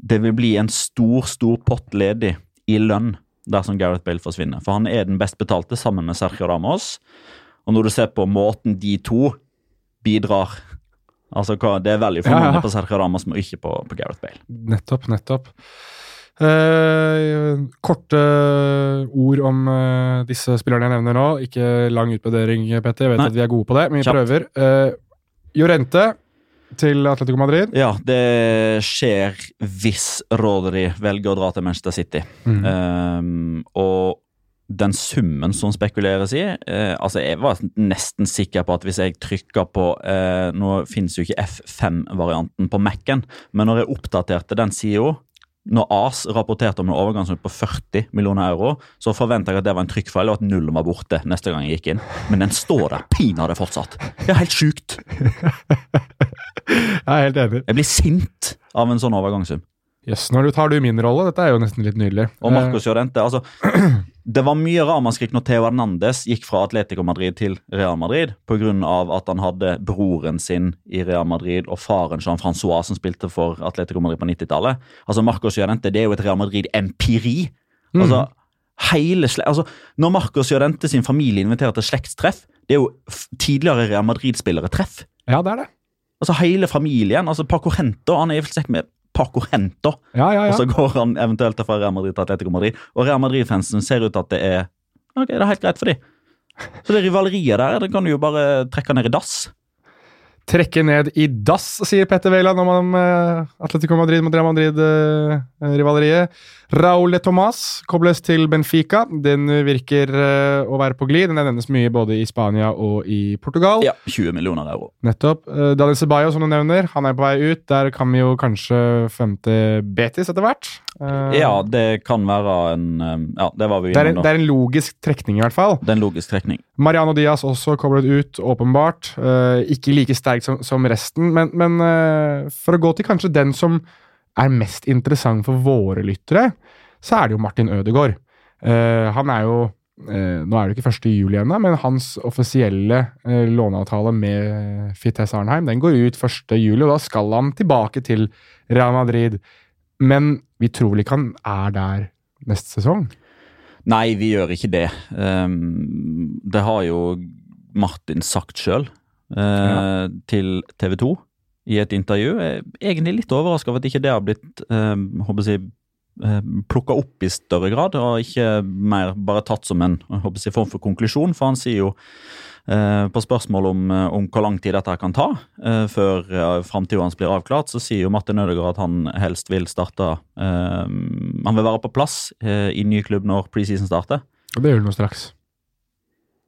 det vil bli en stor, stor pott ledig i lønn dersom Gareth Bale forsvinner. For han er den best betalte sammen med Sergio Ramos. Og når du ser på måten de to bidrar Altså, Det er veldig for Ja, ja. på Sergio Ramos, men ikke på, på Gareth Bale. Nettopp, nettopp. Eh, korte ord om eh, disse spillerne jeg nevner nå. Ikke lang utbedring, Petter. Jeg vet Nei. at vi er gode på det, men vi Kjapt. prøver. Eh, Jorente til Atletico Madrid. Ja, det skjer hvis Rodri velger å dra til Manchester City. Mm. Ehm, og den summen som spekuleres i eh, Altså, jeg var nesten sikker på at hvis jeg trykker på eh, Nå finnes jo ikke F5-varianten på Mac-en, men når jeg oppdaterte den sida når AS rapporterte om en overgangssum på 40 millioner euro, så forventa jeg at det var en trykkfeil, og at nullen var borte neste gang jeg gikk inn. Men den står der pinadø fortsatt. Det er helt sjukt. Jeg er helt enig. Jeg blir sint av en sånn overgangssum. Jøss, når du tar du min rolle. Dette er jo nesten litt nydelig. Og Marcos Jorente, altså Det var mye ramaskrik når Theo Hernandez gikk fra Atletico Madrid til Real Madrid pga. at han hadde broren sin i Real Madrid og faren Jean-Francois som spilte for Atletico Madrid på 90-tallet. Altså Marcos Jorente det er jo et Real Madrid-empiri. Mm. Altså, hele sle altså, Når Marcos Jorente sin familie inviterer til slektstreff, det er jo tidligere Real Madrid-spillere treff. Eh, Ja, det er det. Altså Hele familien. altså Paco Hento han er i med Paco Hento. Ja, ja, Og så går han eventuelt fra Real Madrid til Atletico Madrid. Og Real Madrid-fansen ser ut til at det er okay, det er helt greit for dem. Så det rivaleriet der det kan du jo bare trekke ned i dass. Trekke ned i dass, sier Petter Wæland om uh, Atletico Madrid mot Real Madrid-rivaleriet. Uh, Raúl Tomàs kobles til Benfica. Den virker uh, å være på glid. Den nevnes mye både i Spania og i Portugal. Ja, 20 millioner euro. Nettopp. Uh, Daniel Ceballo, som du nevner, han er på vei ut. Der kan vi jo kanskje femte Betis etter hvert. Uh, ja, det kan være en Ja, det var vi innom nå. Det er en logisk trekning, i hvert fall. Det er en logisk trekning. Mariano Diaz også koblet ut, åpenbart. ikke like sterk som, som resten. Men, men uh, for å gå til kanskje den som er mest interessant for våre lyttere, så er det jo Martin Ødegaard. Han er jo Nå er det ikke 1. juli ennå, men hans offisielle låneavtale med Fites Arnheim den går ut 1. juli, og da skal han tilbake til Real Madrid. Men vi tror vel ikke han er der neste sesong? Nei, vi gjør ikke det. Um, det har jo Martin sagt sjøl ja. Eh, til TV 2 i et intervju. Jeg er egentlig litt overraska over at ikke det har blitt uh, håper jeg, eh, plukka opp i større grad, og ikke mer bare tatt som en håper jeg, form for konklusjon. For han sier jo på spørsmål om, eh, om, hvor lang tid dette kan ta eh, før eh, framtida hans blir avklart, så sier jo Martin Ødegaard at han helst vil starte Han vil være på plass i ny klubb når preseason starter. Og det gjør han nå straks.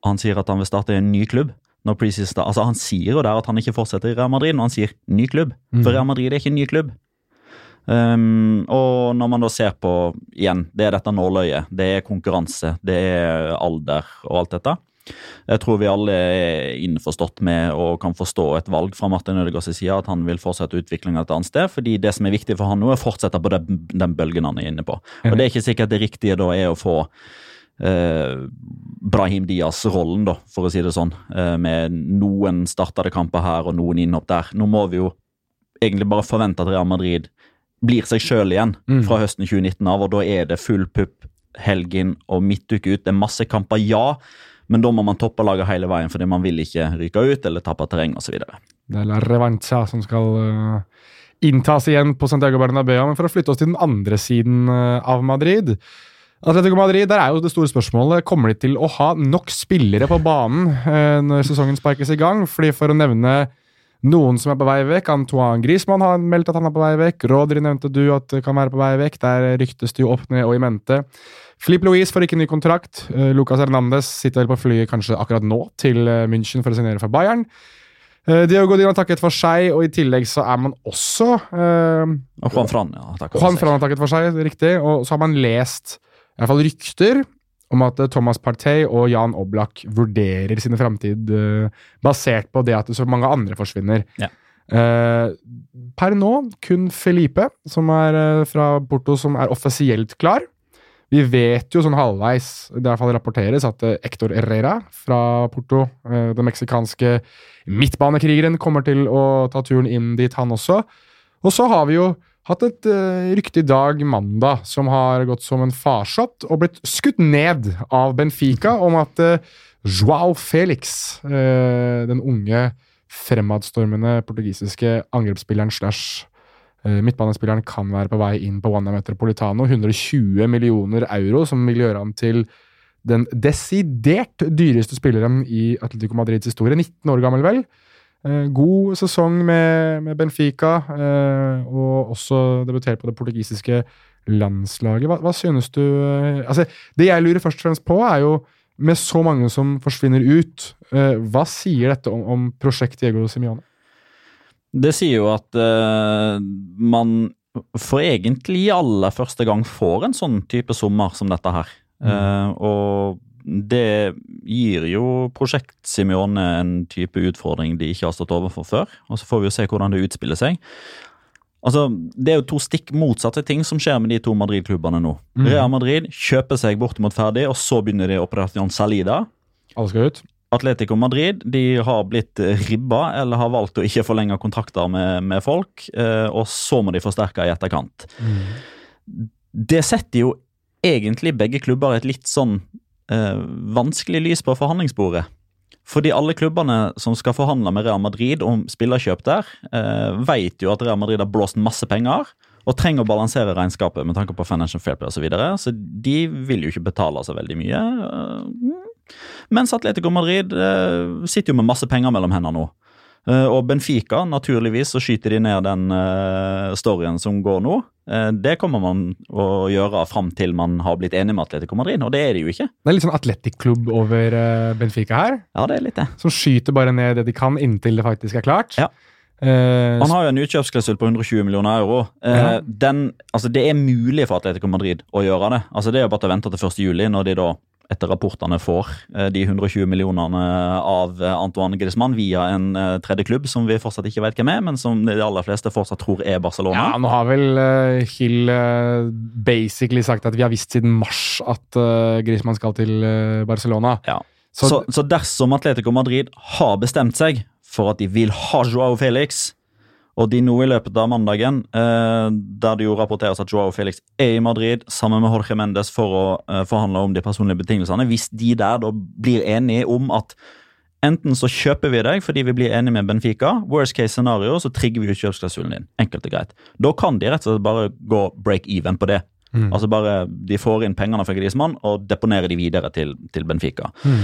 Han sier at han vil starte i en ny klubb når preseason altså Han sier jo der at han ikke fortsetter i Real Madrid når han sier ny klubb. For mm. Real Madrid er ikke en ny klubb. Um, og når man da ser på igjen, det er dette nåløyet, det er konkurranse, det er alder og alt dette. Jeg tror vi alle er innforstått med og kan forstå et valg fra Martin Ødegaards side at han vil fortsette utviklinga et annet sted. fordi det som er viktig for han nå, er å fortsette på den, den bølgen han er inne på. Og Det er ikke sikkert det riktige da er å få eh, Brahim Diaz-rollen, da, for å si det sånn. Eh, med noen startede kamper her og noen innhopp der. Nå må vi jo egentlig bare forvente at Real Madrid blir seg sjøl igjen mm. fra høsten 2019 av, og da er det full pupp helgen og midtuke ut. Det er masse kamper, ja, men da må man toppe laget hele veien fordi man vil ikke ryke ut eller tappe terreng osv. Det er La Revancha som skal uh, inntas igjen på Santiago Bernabeu. Men for å flytte oss til den andre siden uh, av Madrid Atletico Madrid, der er jo det store spørsmålet Kommer de til å ha nok spillere på banen eh, når sesongen sparkes i gang? Fordi For å nevne noen som er på vei vekk Antoine Griezmann har meldt at han er på vei vekk. Rodri nevnte du at kan være på vei vekk. Der ryktes det jo opp ned og i mente. Filip Louise får ikke ny kontrakt. Uh, Lucas Hernandez sitter vel på flyet kanskje akkurat nå til uh, München for å signere for Bayern. Uh, Diogo Dina takket for seg, og i tillegg så er man også uh, Juan Fran ja, takket seg. har takket for seg, riktig. Og så har man lest i hvert fall rykter om at eh, Thomas Partey og Jan Oblak vurderer sine framtid uh, basert på det at så mange andre forsvinner. Ja. Uh, per nå kun Felipe, som er fra Porto, som er offisielt klar. Vi vet jo sånn halvveis, det i hvert fall rapporteres, at Hector Herrera fra Porto, den meksikanske midtbanekrigeren, kommer til å ta turen inn dit, han også. Og så har vi jo hatt et uh, rykte i dag, mandag, som har gått som en farsott og blitt skutt ned av Benfica om at Joao Felix, den unge, fremadstormende portugisiske angrepsspilleren slash midtbanespilleren, kan være på vei inn på Wanda Metropolitano. 120 millioner euro, som vil gjøre ham til den desidert dyreste spilleren i Atletico Madrids historie. 19 år gammel, vel. Eh, god sesong med, Benfica, eh, og også debutert på det portugisiske landslaget. Hva, hva synes du eh, altså, Det jeg lurer først og fremst på, er jo med så mange som forsvinner ut, hva sier dette om, om prosjekt Diego Simione? Det sier jo at uh, man for egentlig aller første gang får en sånn type sommer som dette her. Mm. Uh, og det gir jo prosjekt Simione en type utfordring de ikke har stått overfor før. Og så får vi jo se hvordan det utspiller seg. Altså, Det er jo to stikk motsatte ting som skjer med de to Madrid-klubbene nå. Mm. Real Madrid kjøper seg bortimot ferdig, og så begynner de Operasjon Salida. Alle skal ut. Atletico Madrid de har blitt ribba eller har valgt å ikke forlenge kontrakter med, med folk, eh, og så må de forsterke i etterkant. Mm. Det setter jo egentlig begge klubber et litt sånn eh, vanskelig lys på forhandlingsbordet. Fordi alle klubbene som skal forhandle med Real Madrid om spillerkjøp der, eh, vet jo at Real Madrid har blåst masse penger og trenger å balansere regnskapet med tanke på financial fair play osv. Så, videre, så de vil jo ikke betale så veldig mye. Eh, mens Atletico Madrid eh, sitter jo med masse penger mellom hendene nå. Eh, og Benfica, naturligvis, så skyter de ned den eh, storyen som går nå. Eh, det kommer man å gjøre fram til man har blitt enig med Atletico Madrid, og det er de jo ikke. Det er litt sånn atletic-klubb over eh, Benfica her, Ja, det er litt det. som skyter bare ned det de kan inntil det faktisk er klart. Ja. Eh, Han har jo en utkjøpsklausul på 120 millioner euro. Eh, Ja. den, altså Det er mulig for Atletico Madrid å gjøre det. Altså Det er jo bare å vente til 1. juli, når de da etter rapportene får eh, de 120 millionene av eh, Antoine Griezmann via en eh, tredje klubb som vi fortsatt ikke vet hvem er, men som de aller fleste fortsatt tror er Barcelona. ja, nå har vel uh, Hill basically sagt at vi har visst siden mars at uh, Griezmann skal til Barcelona. Ja. Så, Så, så dersom Atletico Madrid har bestemt seg for at de vil ha Joao Felix, og de nå i løpet av mandagen, eh, der det jo rapporteres at Joao Felix er i Madrid sammen med Jorge Mendes for å eh, forhandle om de personlige betingelsene, hvis de der da blir enige om at enten så kjøper vi deg fordi vi blir enige med Benfica, worst case scenario, så trigger vi ut kjøpsklausulen din. Enkelt og greit. Da kan de rett og slett bare gå break even på det. Mm. Altså bare De får inn pengene fra Griezmann og deponerer de videre til, til Benfica. Mm.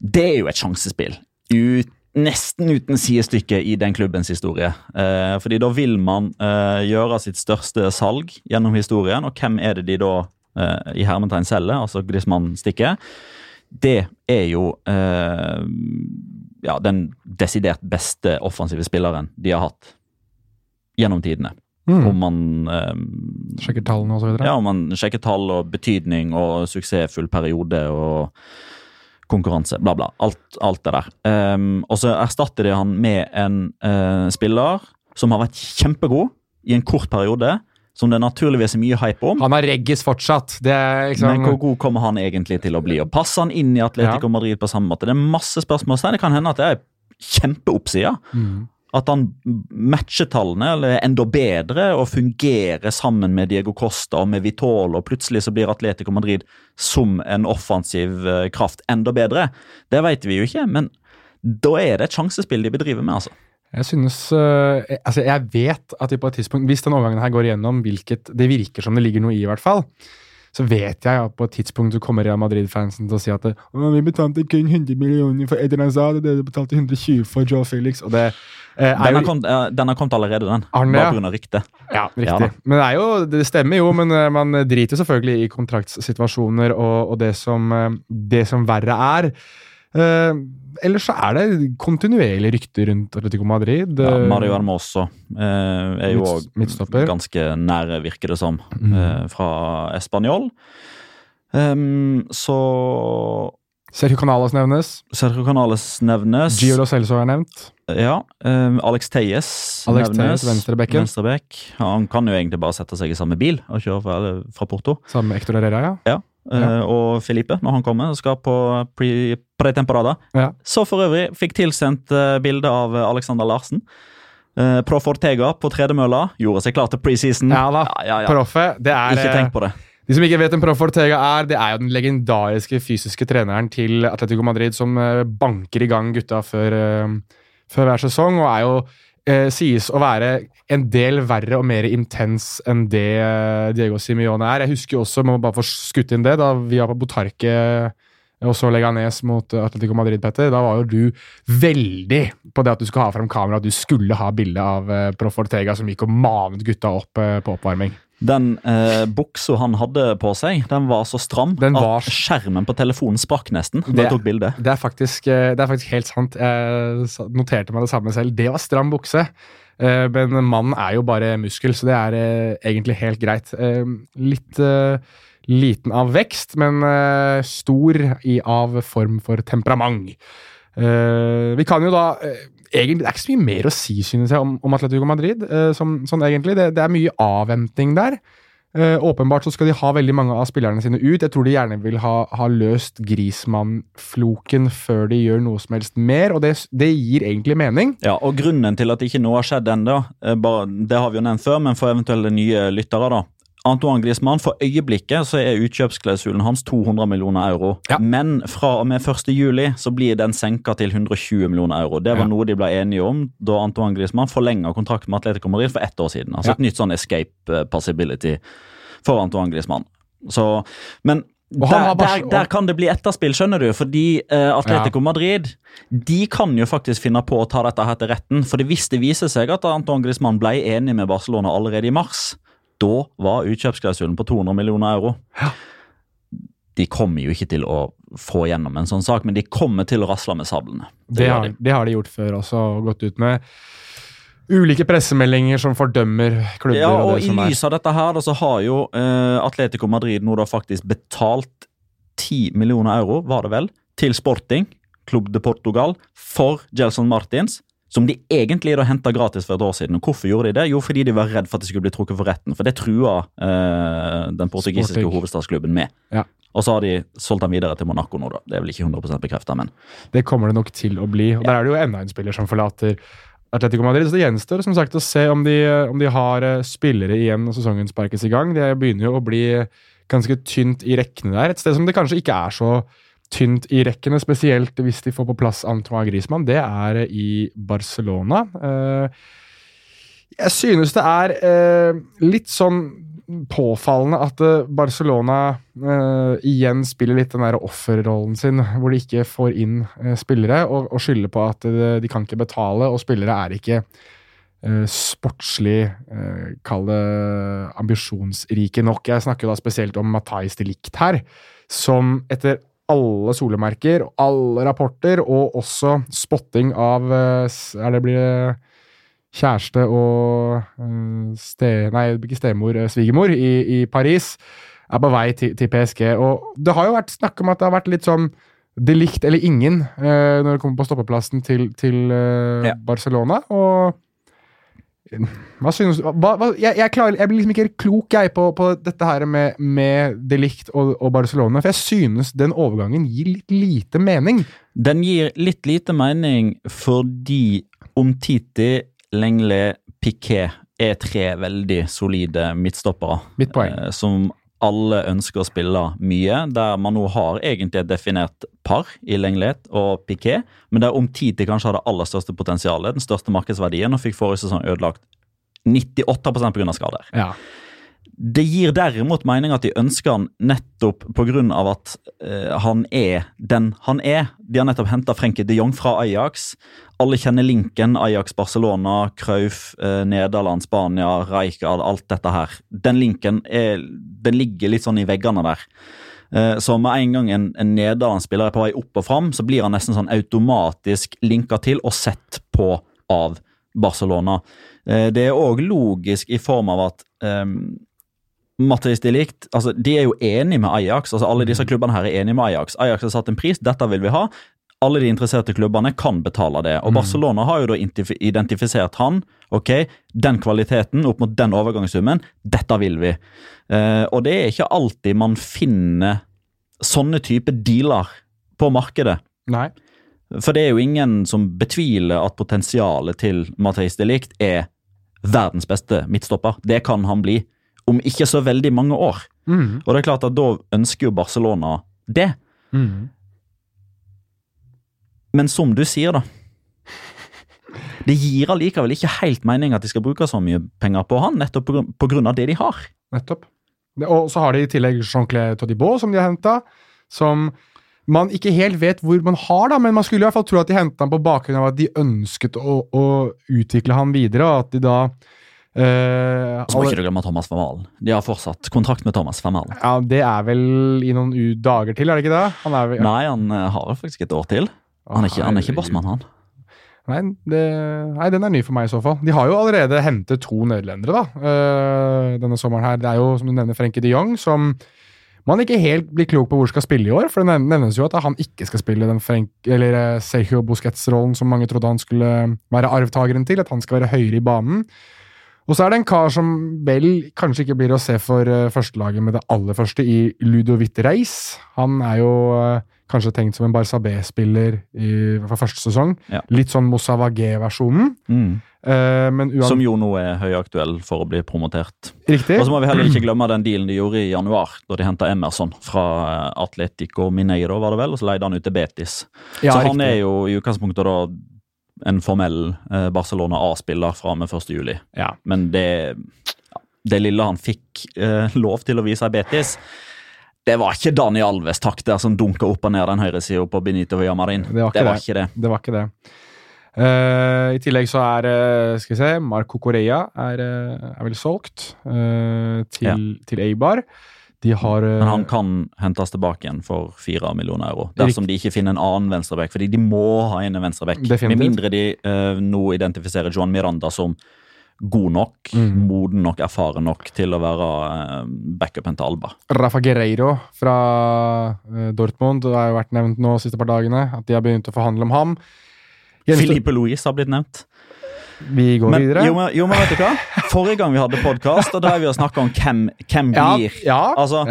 Det er jo et sjansespill. Ut, nesten uten sidestykke i den klubbens historie. Eh, fordi da vil man eh, gjøre sitt største salg gjennom historien, og hvem er det de da eh, i hermetegn selger, altså Griezmann stikker? Det er jo eh, ja, den desidert beste offensive spilleren de har hatt gjennom tidene. Mm. Om man eh, Sjekker tallene og så videre. ja, om man sjekker tall og betydning og suksessfull periode og konkurranse, bla, bla. Alt, alt det der. Um, og så erstatter de han med en uh, spiller som har vært kjempegod i en kort periode, som det naturligvis er mye hype om. Han har reggis fortsatt. Det er liksom Men hvor god kommer han egentlig til å bli? Og Passer han inn i Atletico Madrid på samme måte? Det er masse spørsmål. Det kan hende at det er kjempeoppsida. mm. At han matcher tallene, eller er enda bedre, og fungerer sammen med Diego Costa og med Vitolo, plutselig så blir Atletico Madrid som en offensiv eh, kraft enda bedre. Det vet vi jo ikke, men da er det et sjansespill de bedriver med, altså. Jeg synes øh, Altså, jeg vet at de på et tidspunkt, hvis den overgangen her går igjennom, hvilket det virker som det ligger noe i, i hvert fall, så vet jeg at på et tidspunkt så kommer Real Madrid-fansen til å si at «Å, vi betalte kun 100 millioner for Eden Hazard, og dere betalte 120 for Joe Felix, og det eh, er Den jo har kommet, eh, den har kommet allerede, den. Arne, Bare pga. ryktet. Ja, riktig. Ja men det, jo, det stemmer jo, men eh, man driter jo selvfølgelig i kontraktssituasjoner og, og det, som, eh, det som verre er. Eh, ellers så er det kontinuerlige rykter rundt Atletico Madrid. Ja, Eh, Mario Almoso eh, er jo òg ganske nære, virker det som, Mm. eh, fra Español. Um, så Sergio Canales nevnes. Sergio Canales nevnes. Gio Lo Celso er nevnt. Ja, Um, Alex Teyes Alex nevnes. Venstrebekk. Ja, han kan jo egentlig bare sette seg i samme bil og kjøre fra, fra Porto. Samme Ector Herrera, ja. Eh, Ja. Og Felipe, når han kommer, og skal på pre- pretemporada. Ja. Så for øvrig fikk tilsendt uh, bilde av eh, Alexander Larsen. Uh, Proff Ortega på tredemølla gjorde seg klar til preseason. Ja da, ja. Proffet. Det er Ikke eh, tenk på det. De som ikke vet hvem Proff Ortega er, det er jo den legendariske fysiske treneren til Atletico Madrid som eh, banker i gang gutta før, eh, før hver sesong, og er jo eh, sies å være en del verre og mer intens enn det eh, Diego Simione er. Jeg husker jo også, må bare få skutt inn det, da vi var på Botarque og så Leganes mot eh, Atletico Madrid, Petter. Da var jo du veldig på det at du skulle ha frem kamera, at du skulle ha bilde av eh, Proff Ortega som gikk og manet gutta opp eh, på oppvarming. Den eh, buksa han hadde på seg, den var så stram var- at skjermen på telefonen sprakk nesten Det- tok bildet. Det er, faktisk, eh, det er faktisk helt sant. Jeg noterte meg det samme selv. Det var stram bukse. Eh, Men mannen er jo bare muskel, så det er eh, egentlig helt greit. Eh, Litt liten av vekst, men stor i av form for temperament. Eh, Vi kan jo da egentlig, Det er ikke så mye mer å si, synes jeg, om, om Atletico Madrid. eh, Som, sånn egentlig. Det, det er mye avventing der. Eh, åpenbart så skal de ha veldig mange av spillerne sine ut. Jeg tror de gjerne vil ha, ha løst Grismann-floken før de gjør noe som helst mer, og det, det gir egentlig mening. Ja, og Grunnen til at ikke noe har skjedd ennå, eh, det har vi jo nevnt før, men for eventuelle nye lyttere, da. Antoine Griezmann, For øyeblikket så er utkjøpsklausulen hans 200 millioner euro. Ja. Men fra og med 1. juli så blir den senka til 120 millioner euro. Det var Ja. noe de ble enige om da Antoine Griezmann forlenga kontrakten med Atletico Madrid for ett år siden. Altså Ja. et nytt sånn escape eh, possibility for Antoine Griezmann. Så, men der, der, der kan det bli etterspill, skjønner du. Fordi uh, Atletico Madrid de kan jo faktisk finne på å ta dette her til retten. For hvis det viser seg at Antoine Griezmann ble enig med Barcelona allerede i mars, da var utkjøpsklausulen på 200 millioner euro. De kommer jo ikke til å få gjennom en sånn sak, men de kommer til å rasle med sablene. Det det, har, de. det har de gjort før også, og gått ut med ulike pressemeldinger som fordømmer klubber. Ja, og og det I lys av dette her, da, så har jo eh, Atletico Madrid nå da faktisk betalt 10 millioner euro, var det vel, til Sporting, Club de Portugal, for Gelson Martins. Som de egentlig da henta gratis for et år siden. Og Hvorfor gjorde de det? Jo, fordi de var redd for at de skulle bli trukket for retten. For det trua eh, den portugisiske Sporting. hovedstadsklubben med. Ja. Og så har de solgt ham videre til Monaco nå, da. Det er vel ikke 100% bekrefta, men Det kommer det nok til å bli. Og Der er det jo enda en spiller som forlater Atletico Madrid. Så det gjenstår som sagt å se om de, om de har eh, spillere igjen når sesongen sparkes i gang. Det begynner jo å bli ganske tynt i rekkene der. Et sted som det kanskje ikke er så tynt i rekkene, spesielt hvis de får på plass Antoine Griezmann, det er i Barcelona. Eh, Jeg synes det er eh, litt sånn påfallende at eh, Barcelona igjen spiller litt den der offerrollen sin, hvor de ikke får inn spillere, og, skylder på at de kan ikke betale, og spillere er ikke sportslig Kall det ambisjonsrike nok. Jeg snakker da spesielt om Matais de Licht her, som etter alle solemerker, alle rapporter, og også spotting av eh, er det blir kjæreste og eh, ste, Nei, ikke stemor, eh, svigermor i, i Paris, er på vei til, til PSG. Og det har jo vært snakk om at det har vært litt sånn delikt eller ingen eh, når det kommer på stoppeplassen til, til eh, Ja. Barcelona. Og hva synes du hva, hva, jeg, jeg, klarer, jeg blir liksom ikke helt klok jeg på, på dette her med, med Delict og, og Barcelona, for jeg synes den overgangen gir litt lite mening. Den gir litt lite mening fordi Omtiti, Lengle, Piquet er tre veldig solide midtstoppere. Mitt poeng. eh, Som alle ønsker å spille mye, der man nå har egentlig et definert par i Lenglet og Piqué, men der Omtiti kanskje har det aller største potensialet, den største markedsverdien, og fikk forrige sesong ødelagt 98% pga. skader. Ja. Det gir derimot mening at de ønsker han nettopp pga. at uh, han er den han er. De har nettopp henta Frenkie de Jong fra Ajax. Alle kjenner linken Ajax-Barcelona, Cruyff, uh, Nederland, Spania, Rijkaard, alt dette her. Den linken er, den ligger litt sånn i veggene der. Uh, så med en gang en, en nederlandsspiller er på vei opp og fram, så blir han nesten sånn automatisk linka til og sett på av Barcelona. Eh, det er òg logisk i form av at um, Mattis de Ligt, altså de er jo enige med Ajax. altså Alle disse klubbene her er enige med Ajax. Ajax har satt en pris, dette vil vi ha. Alle de interesserte klubbene kan betale det. Og Barcelona har jo da identifisert han. Ok, den kvaliteten opp mot den overgangssummen, dette vil vi. Eh, og det er ikke alltid man finner sånne type dealer på markedet. Nei. For det er jo ingen som betviler at potensialet til Matheis de Ligt er verdens beste midtstopper. Det kan han bli om ikke så veldig mange år. Mm. Og det er klart at da ønsker jo Barcelona det. Mm. Men som du sier, da. Det gir allikevel ikke helt mening at de skal bruke så mye penger på han, nettopp av det de har. Nettopp. Og så har de i tillegg Jean-Claire Todibault, som de har henta, som man ikke helt vet hvor man har, da, men man skulle i hvert fall tro at de henta han på bakgrunn av at de ønsket å, å utvikle han videre, og at de da eh, Så må alle- ikke du glemme Thomas Vermalen. De har fortsatt kontrakt med Thomas Vermalen. Ja, Det er vel i noen u dager til, er det ikke det? Han vel, Nei, han eh, har faktisk et år til. Han er ikke, han er ikke bossmann, han. Nei, det, nei, den er ny for meg i så fall. De har jo allerede hentet to nederlendere da, uh, denne sommeren her. Det er jo, som du nevner, Frenkie de Jong, som man ikke helt blir klok på hvor skal spille i år. For det nevnes jo at han ikke skal spille den Frenk, eller Sergio Busquets-rollen som mange trodde han skulle være arvtakeren til, at han skal være høyere i banen. Og så er det en kar som vel kanskje ikke blir å se for uh, førstelaget med det aller første, i Ludovic Reis. Han er jo eh, kanskje tenkt som en Barca B-spiller for første sesong. Ja. Litt sånn Moussa Wagé-versjonen. Mm. men uan... Som jo nå er høyaktuell for å bli promotert. Riktig. Og så må vi heller ikke glemme den dealen de gjorde i januar, da de henta Emerson fra eh, Atletico Mineiro, var det vel, og så leide han ut til Betis. Ja, så han riktig. er jo i utgangspunktet da en formell eh, Barcelona A-spiller fra og med 1. juli. Ja. Men det, det lille han fikk eh, lov til å vise i Betis det var ikke Dani Alves takk der som dunka opp og ned den høyresida på Benito Villamarin. Det var ikke det. Var det. ikke det. Det var ikke det. Uh, I tillegg så er uh, skal vi se, Marco Correa er, uh, er vel solgt til, Ja. til Eibar. Har eh, Men han kan hentes tilbake igjen for fire millioner euro. Dersom de ikke finner en annen venstreback. Fordi de må ha en venstreback. Med mindre de uh, nå identifiserer Johan Miranda som god nok, Mm. moden nok, erfaren nok til å være eh, backupen til Alba. Rafa Guerreiro fra Dortmund. Det har jo vært nevnt nå de siste par dagene at de har begynt å forhandle om ham. Filipe Louise har blitt nevnt. Vi går Men, videre. jo, men, jo, men vet du hva? Forrige gang vi hadde podkast, da drev vi og snakka om hvem, hvem blir ja, Altså.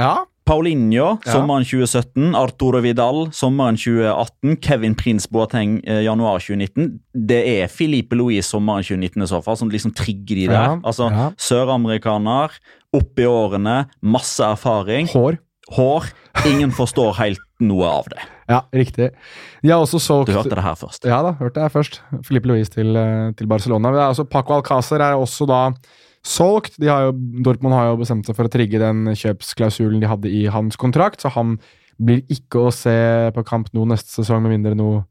Paulinho sommeren 2017, Arturo Vidal sommeren 2018, Kevin Prins Boateng eh, januar 2019. Det er Filipe Louis sommeren 2019 i så fall, som liksom trigger de der. Altså. Søramerikaner, opp i årene, masse erfaring, Hår. hår. Ingen forstår helt noe av det. Ja, riktig. De har også solgt Du hørte det her først. Ja da, hørte jeg først. Filipe Louise til, eh, til Barcelona. Men det er også Paco Alcázar er også da solgt. De har jo, Dortmund har jo bestemt seg for å trigge den kjøpsklausulen de hadde i hans kontrakt, så han blir ikke å se på kamp nå neste sesong, med mindre noe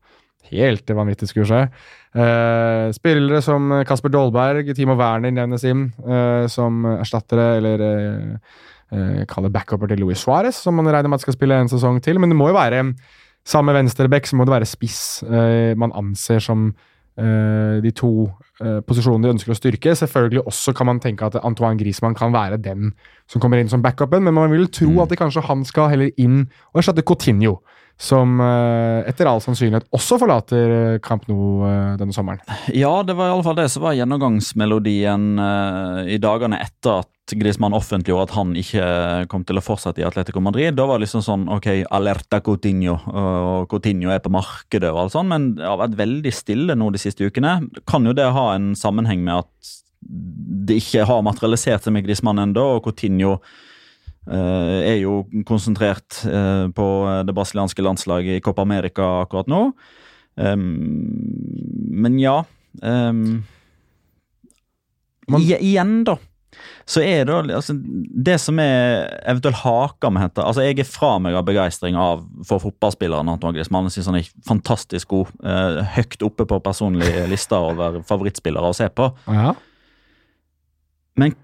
helt vanvittig skulle skje. Eh, spillere som Kasper Dolberg, Timo Werner nevnes inn eh, som erstattere, eller eh, eh, kalle backuper til Luis Suárez, som man regner med at skal spille en sesong til. Men det må jo være Sammen med venstreback så må det være spiss eh, man anser som eh, de to eh, posisjonene de ønsker å styrke. Selvfølgelig også kan man tenke at Antoine Griezmann kan være den som kommer inn som backupen, men man vil tro Mm. at det kanskje han skal heller inn og erstatte Coutinho, som eh, etter all sannsynlighet også forlater eh, Camp Nou denne sommeren. Ja, det var i alle fall det som var gjennomgangsmelodien i dagene etter at Griezmann offentliggjorde at han ikke kom til å fortsette i Atletico Madrid. Da var det liksom sånn ok, alerta Coutinho, og Coutinho er på markedet og alt sånt, men det har vært veldig stille nå de siste ukene. Kan jo det ha en sammenheng med at det ikke har materialisert seg med Griezmann ennå, og Coutinho eh, er jo konsentrert eh, på det brasilianske landslaget i Copa America akkurat nå. Um, men ja um, Man- Igjen, da. Så er det altså, Det som er eventuelt haka med dette altså Jeg er fra meg av begeistring av for fotballspilleren Griezmann. Jeg synes han er fantastisk god. eh, høyt oppe på personlige lister over favorittspillere å se på. Ja. Men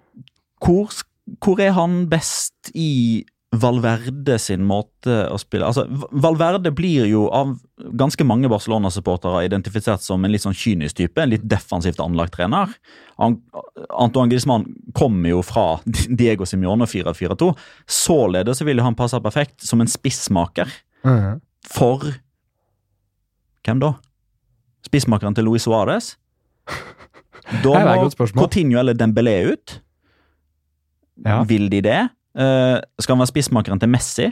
hvor, hvor er han best i Valverde sin måte å spille Altså, Valverde blir jo av ganske mange Barcelona-supportere identifisert som en litt sånn kynisk type, en litt defensivt anlagt trener. Antoine Griezmann kommer jo fra Diego Simione 4-4-2. Således så vil han passe perfekt som en spissmaker Mhm. for Hvem da? Spissmakeren til Luis Suárez? Da må. Coutinho eller Dembélé ut. Ja. Vil de det? Eh, skal han være spissmakeren til Messi?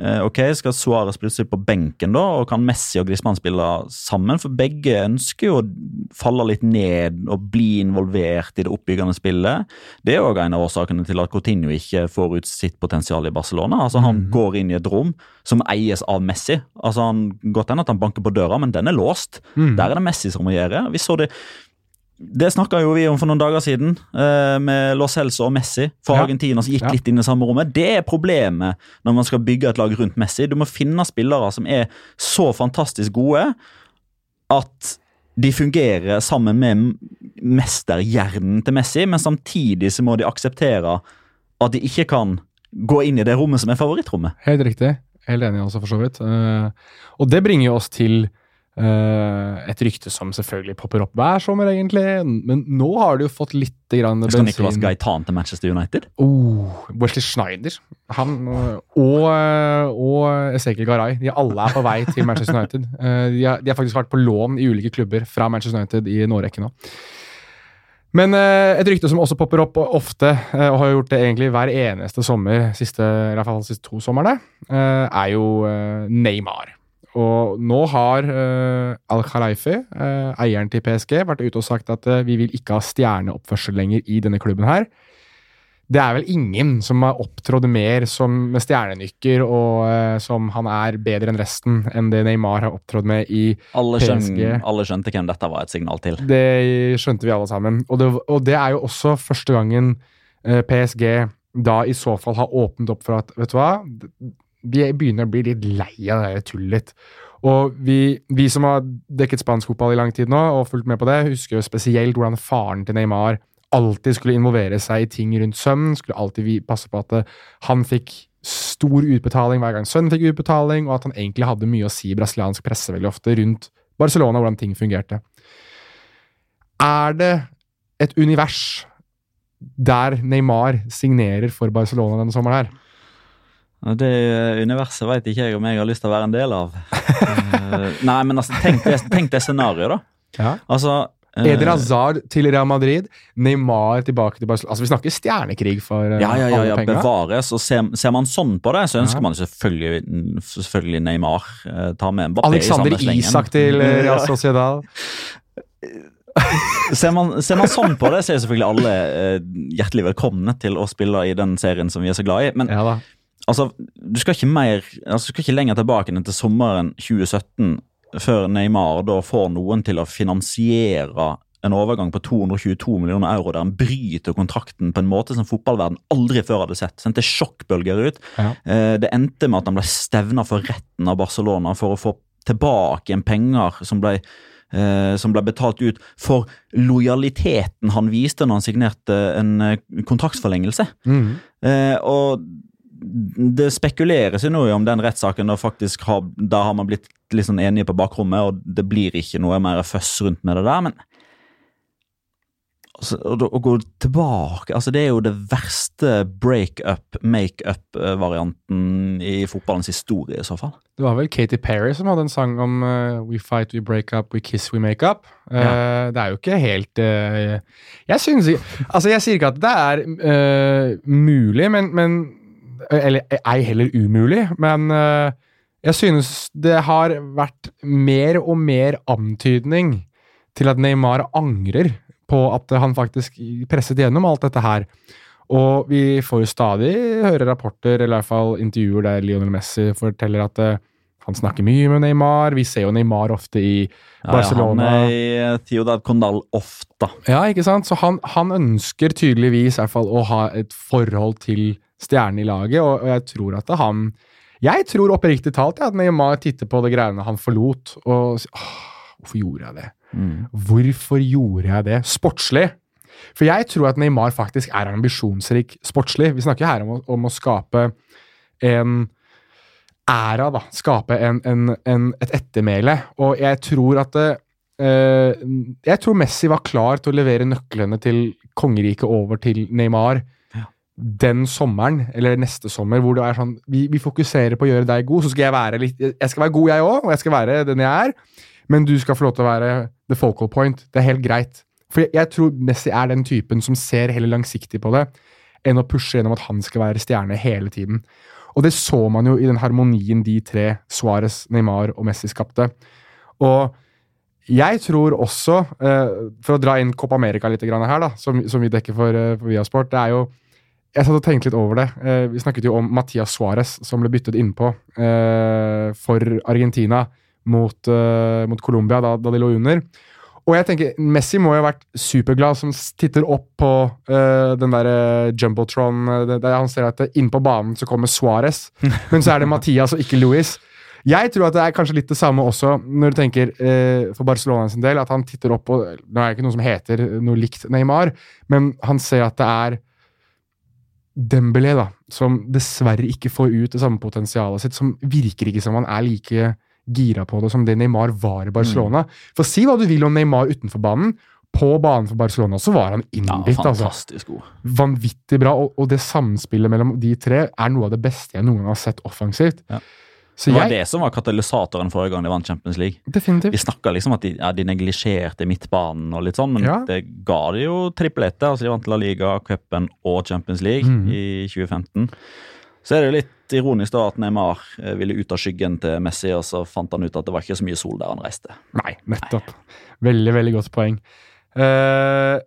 Eh, ok, Skal Suárez plutselig på benken, da? Og kan Messi og Griezmann spille sammen? For begge ønsker jo å falle litt ned og bli involvert i det oppbyggende spillet. Det er òg en av årsakene til at Coutinho ikke får ut sitt potensial i Barcelona. Altså Han mm. går inn i et rom som eies av Messi. Altså han Godt hende at han banker på døra, men den er låst. Mm. Der er det Messi som må gjøre. Vi så det det snakka jo vi om for noen dager siden, eh, med Los Helso og Messi Ja. Argentina som gikk Ja. litt inn i samme rommet. Det er problemet når man skal bygge et lag rundt Messi. Du må finne spillere som er så fantastisk gode at de fungerer sammen med mesterhjernen til Messi, men samtidig så må de akseptere at de ikke kan gå inn i det rommet som er favorittrommet. Helt riktig. Helt enig også, for så vidt. Eh, og det bringer jo oss til et rykte som selvfølgelig popper opp hver sommer, egentlig. Men nå har du jo fått litt grann Skal Nicolas bensin. Gaitan til Manchester United? Oh, Wesley Schneider han, øh, og, øh, og Ezekiel Garay. De alle er på vei til Manchester United. Eh, De har, de har faktisk vært på lån i ulike klubber fra Manchester United i en årrekke nå. Men eh, et rykte som også popper opp ofte, eh, og har gjort det egentlig hver eneste sommer, siste, i hvert fall siste to somrene, eh, er jo eh, Neymar. Og nå har uh, Al-Khalifi, uh, eieren til PSG, vært ute og sagt at uh, vi vil ikke ha stjerneoppførsel lenger i denne klubben her. Det er vel ingen som har opptrådt mer som med stjernenykker, og eh, som han er bedre enn resten, enn det Neymar har opptrådt med i Alle, PSG. alle skjønte hvem dette var et signal til. Det skjønte vi alle sammen. Og det, og det er jo også første gangen eh, PSG da i så fall har åpnet opp for at vet du hva, vi begynner å bli litt lei av det tullet. Og vi, vi, som har dekket spansk fotball i lang tid nå, og fulgt med på det, husker jo spesielt hvordan faren til Neymar alltid skulle involvere seg i ting rundt sønnen. Skulle alltid passe på at han fikk stor utbetaling hver gang sønnen fikk utbetaling, og at han egentlig hadde mye å si i brasiliansk presse veldig ofte rundt Barcelona, hvordan ting fungerte. Er det et univers der Neymar signerer for Barcelona denne sommeren her? Det universet veit ikke jeg om jeg har lyst til å være en del av. uh, nei, men altså, tenk det, tenk det scenarioet, da. Ja. Altså, uh, Eder Hazard til Real Madrid, Neymar tilbake til Barcelona. Altså, Vi snakker stjernekrig for uh, ja, ja, ja, ja. Bevares. Og ser, ser, man sånn på det, så ønsker Ja. man selvfølgelig, selvfølgelig Neymar. Uh, ta med Mbappé Alexander. Isak til Real. Sociedad. Ser man, ser man sånn på det, så er selvfølgelig alle eh, hjertelig velkomne til å spille i den serien som vi er så glad i. Men Ja da. Altså, du skal ikke mer altså, du skal ikke lenger tilbake enn til sommeren 2017 før Neymar da får noen til å finansiere en overgang på 222 millioner euro der han bryter kontrakten på en måte som fotballverden aldri før hadde sett. Sendte sjokkbølger ut. Ja. Eh, Det endte med at han ble stevna for retten av Barcelona for å få tilbake en penger som ble, eh, som ble betalt ut for lojaliteten han viste når han signerte en eh, kontraktsforlengelse. Eh, og det spekuleres jo noe om den rettssaken da faktisk har Da har man blitt litt sånn enige på bakrommet, og det blir ikke noe mer føss rundt med det der, men altså, å, å gå tilbake altså Det er jo det verste break-up, make-up-varianten i fotballens historie, i så fall. Det var vel Katy Perry som hadde en sang om uh, We fight, we break up, we kiss, we make up. Eh, Det er jo ikke helt uh, Jeg synes ikke Altså, jeg sier ikke at det er mulig, men, men Eller ei heller umulig, men eh, jeg synes det har vært mer og mer antydning til at Neymar angrer på at han faktisk presset gjennom alt dette her. Og vi får jo stadig høre rapporter, eller i hvert fall intervjuer der Lionel Messi forteller at eh, han snakker mye med Neymar. Vi ser jo Neymar ofte i Barcelona. Ja, han er i Theodad Ciudad Condal ofte. Ja, ikke sant? Så han, han ønsker tydeligvis i hvert fall å ha et forhold til stjernen i laget, og, og jeg tror at han Jeg tror oppriktig talt ja, at Neymar titter på det greiene han forlot, og sier åh, hvorfor gjorde jeg det? Mm. Hvorfor gjorde jeg det? Sportslig. For jeg tror at Neymar faktisk er ambisjonsrik sportslig. Vi snakker her om å, om å skape en æra, da. Skape en, en, en, et ettermæle. Og jeg tror at det, eh, Jeg tror Messi var klar til å levere nøklene til kongeriket over til Neymar. Den sommeren, eller neste sommer, hvor det er sånn vi, vi fokuserer på å gjøre deg god, så skal jeg være litt Jeg skal være god, jeg òg, og jeg skal være den jeg er. Men du skal få lov til å være the focal point. Det er helt greit. For jeg, jeg tror Messi er den typen som ser heller langsiktig på det, enn å pushe gjennom at han skal være stjerne hele tiden. Og det så man jo i den harmonien de tre, Suárez, Neymar og Messi, skapte. Og jeg tror også, eh, for å dra inn Copa America litt her, da, som vi dekker for, eh, for Viasport, det er jo Jeg satt og tenkte litt over det. Eh, vi snakket jo om Matias Suárez, som ble byttet innpå eh, for Argentina mot, eh, mot Colombia da, da de lå under. Og jeg tenker, Messi må jo ha vært superglad som titter opp på eh, den der eh, Jumbotron, eh, der han ser at innpå banen så kommer Suárez, men så er det Matias og ikke Louis. Jeg tror at det er kanskje litt det samme også når du tenker eh, for Barcelona sin del, at han titter opp på Nå er det ikke noe som heter noe likt Neymar, men han ser at det er Dembélé, da, som dessverre ikke får ut det samme potensialet sitt, som virker ikke som han er like gira på det som det Neymar var i Barcelona. For si hva du vil om Neymar utenfor banen, på banen for Barcelona så var han Ja, innbitt. altså. fantastisk god. Vanvittig bra, og, og det samspillet mellom de tre er noe av det beste jeg noen gang har sett offensivt. Ja. Så Det var jeg det som var katalysatoren forrige gang de vant Champions League. Definitivt. Vi snakka liksom at de, ja, de neglisjerte midtbanen og litt sånn, men Ja. det ga de jo triplette. Altså de vant La Liga, cupen og Champions League mm. i 2015. Så er det jo litt ironisk da at Neymar eh, ville ut av skyggen til Messi, og så fant han ut at det var ikke så mye sol der han reiste. Nei, nettopp. Veldig, veldig godt poeng. Eh,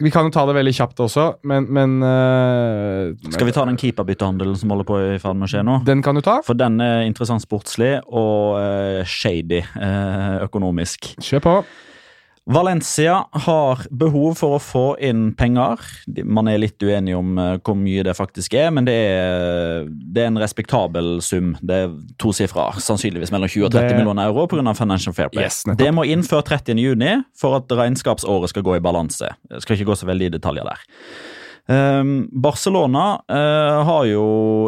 vi kan jo ta det veldig kjapt også, men, men uh, Skal vi ta den keeperbyttehandelen som holder på i ferd med å skje nå? Den kan du ta. For den er interessant sportslig og uh, shady uh, økonomisk. Kjør på. Valencia har behov for å få inn penger. Man er litt uenig om eh, hvor mye det faktisk er, men det er, det er en respektabel sum. Det er tosifra, sannsynligvis mellom 20 og 30 Det- millioner euro pga. Financial Fair Play. Yes, det må inn før 30. juni for at regnskapsåret skal gå i balanse. Jeg skal ikke gå så veldig i detaljer der. Ehm, Barcelona eh, har jo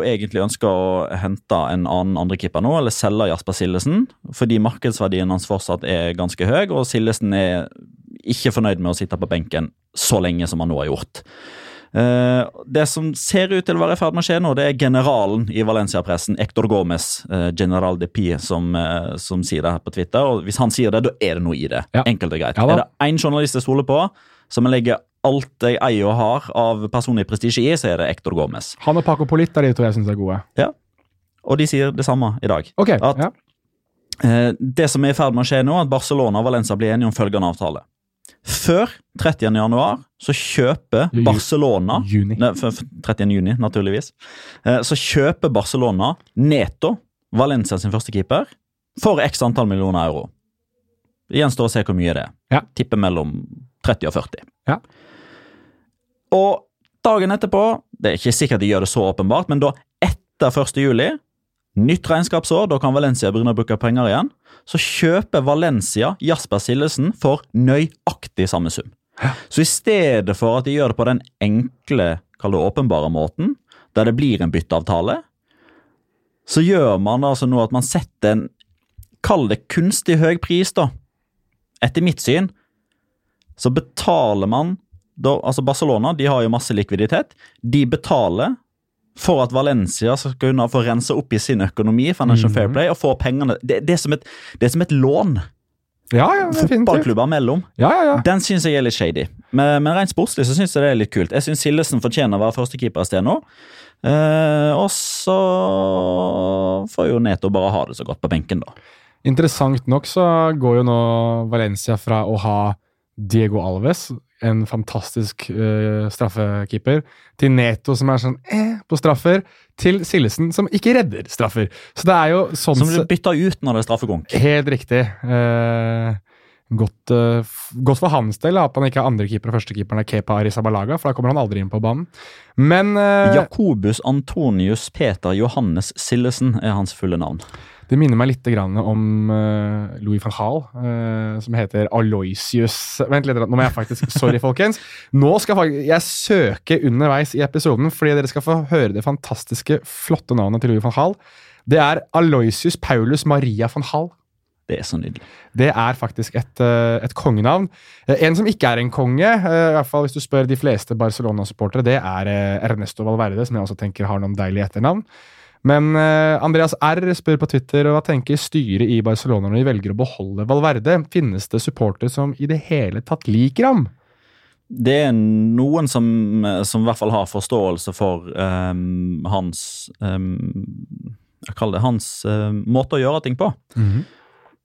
egentlig ønska å hente en annen andrekeeper nå, eller selge Jasper Sillesen, fordi markedsverdien hans fortsatt er ganske høy, og Sillesen er ikke fornøyd med å sitte på benken så lenge som han nå har gjort. Eh, det som ser ut til å være i ferd med å skje nå, det er generalen i Valencia-pressen, Hector Gomez, eh, general de Pie, som, som sier det her på Twitter. og Hvis han sier det, da er det noe i det. Ja. Enkelt og greit. Ja er det én journalist jeg stoler på, som jeg legger alt jeg eier og har av personlig prestisje i, så er det Hector Gomez. Han og Paco Polita de tror jeg syns er gode. Ja, Og de sier det samme i dag. Ok, At- ja. Eh, Det som er i ferd med å skje nå, at Barcelona og Valencia blir enige om følgende avtale. Før 30. januar så kjøper Barcelona Juni. For 30. juni, naturligvis. Eh, Så kjøper Barcelona Neto, Valencia sin første keeper, for x antall millioner euro. Det gjenstår å se hvor mye det er. Ja. Tipper mellom 30 og 40. Ja. Og dagen etterpå, det er ikke sikkert de gjør det så åpenbart, men da etter 1. juli, nytt regnskapsår, da kan Valencia begynne å bruke penger igjen, så kjøper Valencia Jasper Sillesen for nøyaktig samme sum. Så i stedet for at de gjør det på den enkle, kall det åpenbare måten, der det blir en bytteavtale, så gjør man altså nå at man setter en, kall det kunstig høy pris da. Etter mitt syn, så betaler man, da, altså Barcelona, de har jo masse likviditet, de betaler for at Valencia skal kunne få rense opp i sin økonomi, Financial mm. Fair Play, og få pengene. Det, det, er som et, det er som et lån Ja, ja, fotballklubber mellom. Ja, ja, ja. Den syns jeg er litt shady. Men, men rent sportslig så syns jeg det er litt kult. Jeg syns Sildesen fortjener å være førstekeeper et sted nå. Eh, og så får jo Neto bare ha det så godt på benken, da. Interessant nok så går jo nå Valencia fra å ha Diego Alves, en fantastisk uh, straffekeeper, til Neto, som er sånn eh, på straffer, til Sillesen, som ikke redder straffer. Så det er jo sånn Som blir bytta ut når det er straffekonk. Helt riktig. Uh, godt, uh, godt for hans del at han ikke er andrekeeper og førstekeeperen er Kepa Arisabalaga, for da kommer han aldri inn på banen. Men Jakobus Antonius Peter Johannes Sillesen er hans fulle navn. Det minner meg litt grann om eh, Louis van Gaal, eh, som heter Aloysius Vent litt, nå må jeg faktisk Sorry, folkens. Nå skal jeg, jeg søke underveis i episoden, fordi dere skal få høre det fantastiske, flotte navnet til Louis van Gaal. Det er Aloysius Paulus Maria van Gaal. Det er så nydelig. Det er faktisk et, eh, et kongenavn. En som ikke er en konge, i hvert fall hvis du spør de fleste Barcelona-supportere, det er Ernesto Valverde, som jeg også tenker har noen deilige etternavn. Men eh, Andreas R spør på Twitter hva tenker styret i Barcelona når de velger å beholde Valverde. Finnes det supportere som i det hele tatt liker ham? Det er noen som, som i hvert fall har forståelse for um, hans um, Jeg kaller det hans uh, måte å gjøre ting på.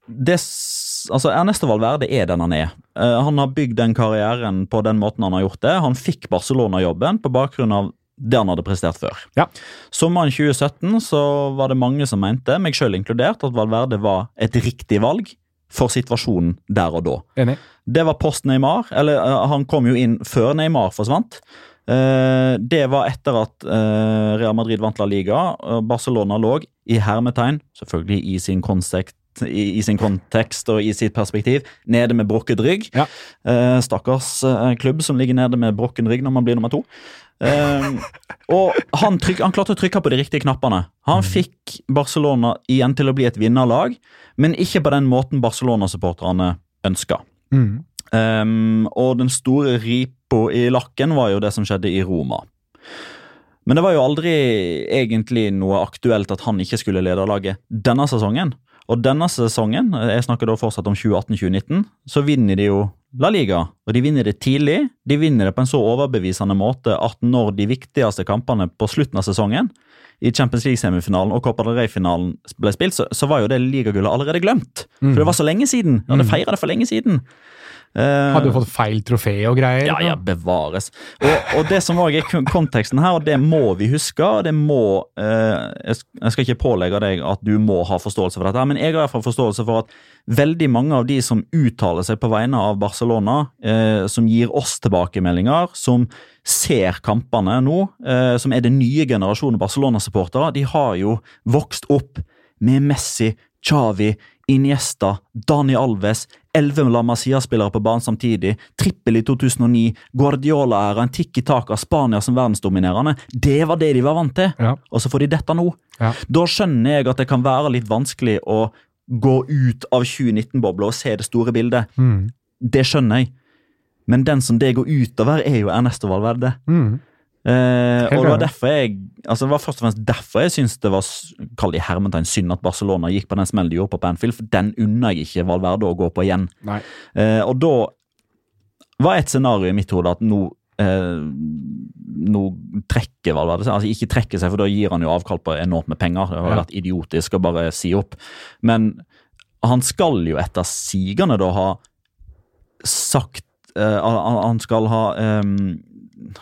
det, s- altså Ernesto Valverde er den han er. Uh, han har bygd den karrieren på den måten han har gjort det. Han fikk Barcelona-jobben på bakgrunn av det han hadde prestert før. Ja. Sommeren 2017 så var det mange som mente, meg sjøl inkludert, at Valverde var et riktig valg for situasjonen der og da. Enig. Det var post Neymar, eller eh, han kom jo inn før Neymar forsvant. Eh, det var etter at eh, Real Madrid vant La Liga. Barcelona lå i hermetegn, selvfølgelig i sin kontekst, i, i sin kontekst og i sitt perspektiv, nede med brukket rygg. Ja. Eh, stakkars eh, klubb som ligger nede med brukken rygg når man blir nummer to. Eh, og han, trykk, han klarte å trykke på de riktige knappene. Han fikk Barcelona igjen til å bli et vinnerlag, men ikke på den måten Barcelona-supporterne ønska. Mm. Um, og den store ripa i lakken var jo det som skjedde i Roma. Men det var jo aldri egentlig noe aktuelt at han ikke skulle lede laget denne sesongen. Og denne sesongen, jeg snakker da fortsatt om 2018-2019, så vinner de jo La Liga, og de vinner det tidlig. De vinner det på en så overbevisende måte at når de viktigste kampene på slutten av sesongen, i Champions League-semifinalen og Copa del Rey-finalen ble spilt, så, så, var jo det ligagullet allerede glemt. Mm. For det var så lenge siden. De hadde mm. feira det for lenge siden. Uh, Hadde jo fått feil trofé og greier. Ja, ja, bevares. Og, og det som òg er konteksten her, og det må vi huske og det må, eh, Jeg skal ikke pålegge deg at du må ha forståelse for dette, men jeg har i hvert fall forståelse for at veldig mange av de som uttaler seg på vegne av Barcelona, eh, som gir oss tilbakemeldinger, som ser kampene nå, som er den nye generasjonen Barcelona-supportere, de har jo vokst opp med Messi, Chavi, Iniesta, Dani Alves, elleve La Masia-spillere på banen samtidig, trippel i 2009, Guardiola-æra, en tikk i taket av Spania som verdensdominerende. Det var det de var vant til, ja. og så får de dette nå. Ja. Da skjønner jeg at det kan være litt vanskelig å gå ut av 2019-bobla og se det store bildet. Mm. Det skjønner jeg. Men den som det går utover, er jo Ernesto Valverde. Mm. Eh, og det var derfor jeg altså det var først og fremst derfor jeg syns det var kall det hermetegn synd at Barcelona gikk på den smellen de gjorde på Banfield, for den unner jeg ikke Valverde å gå på igjen. Eh, og da var et scenario i mitt hode at nå eh, nå trekker Valverde. Altså ikke trekker seg, for da gir han jo avkall på enormt med penger. Det har ja. vært idiotisk å bare si opp. Men han skal jo etter sigende da ha sagt uh, Han skal ha um,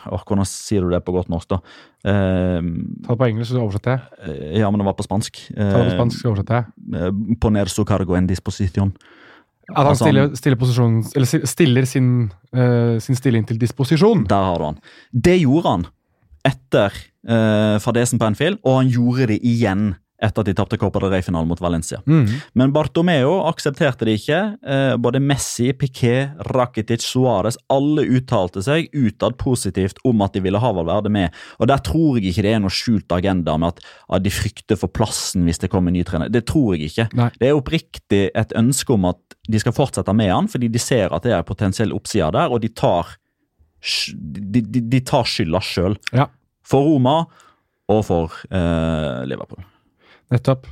oh, Hvordan sier du det på godt norsk, da? Eh, Ta det på engelsk, så oversetter jeg. Uh, ja, men det var på spansk. Ta det på spansk, så oversetter jeg. Uh, poner su cargo en disposition. At han altså, stiller, stiller, stiller sin, uh, sin, stilling til disposisjon. Der har du han. Det gjorde han etter uh, fadesen på Anfield, og han gjorde det igjen etter at de tapte Copa del Rey-finalen mot Valencia. Mm. Men Bartomeo aksepterte det ikke. Eh, både Messi, Piquet, Rakitic, Suárez alle uttalte seg utad positivt om at de ville ha Valverde med. Og Der tror jeg ikke det er noe skjult agenda med at, at de frykter for plassen hvis det kommer en ny trener. Det tror jeg ikke. Nei. Det er oppriktig et ønske om at de skal fortsette med han, fordi de ser at det er potensiell oppside der, og de tar, de, de, de tar skylda sjøl. Ja. For Roma og for eh, Liverpool. Nettopp.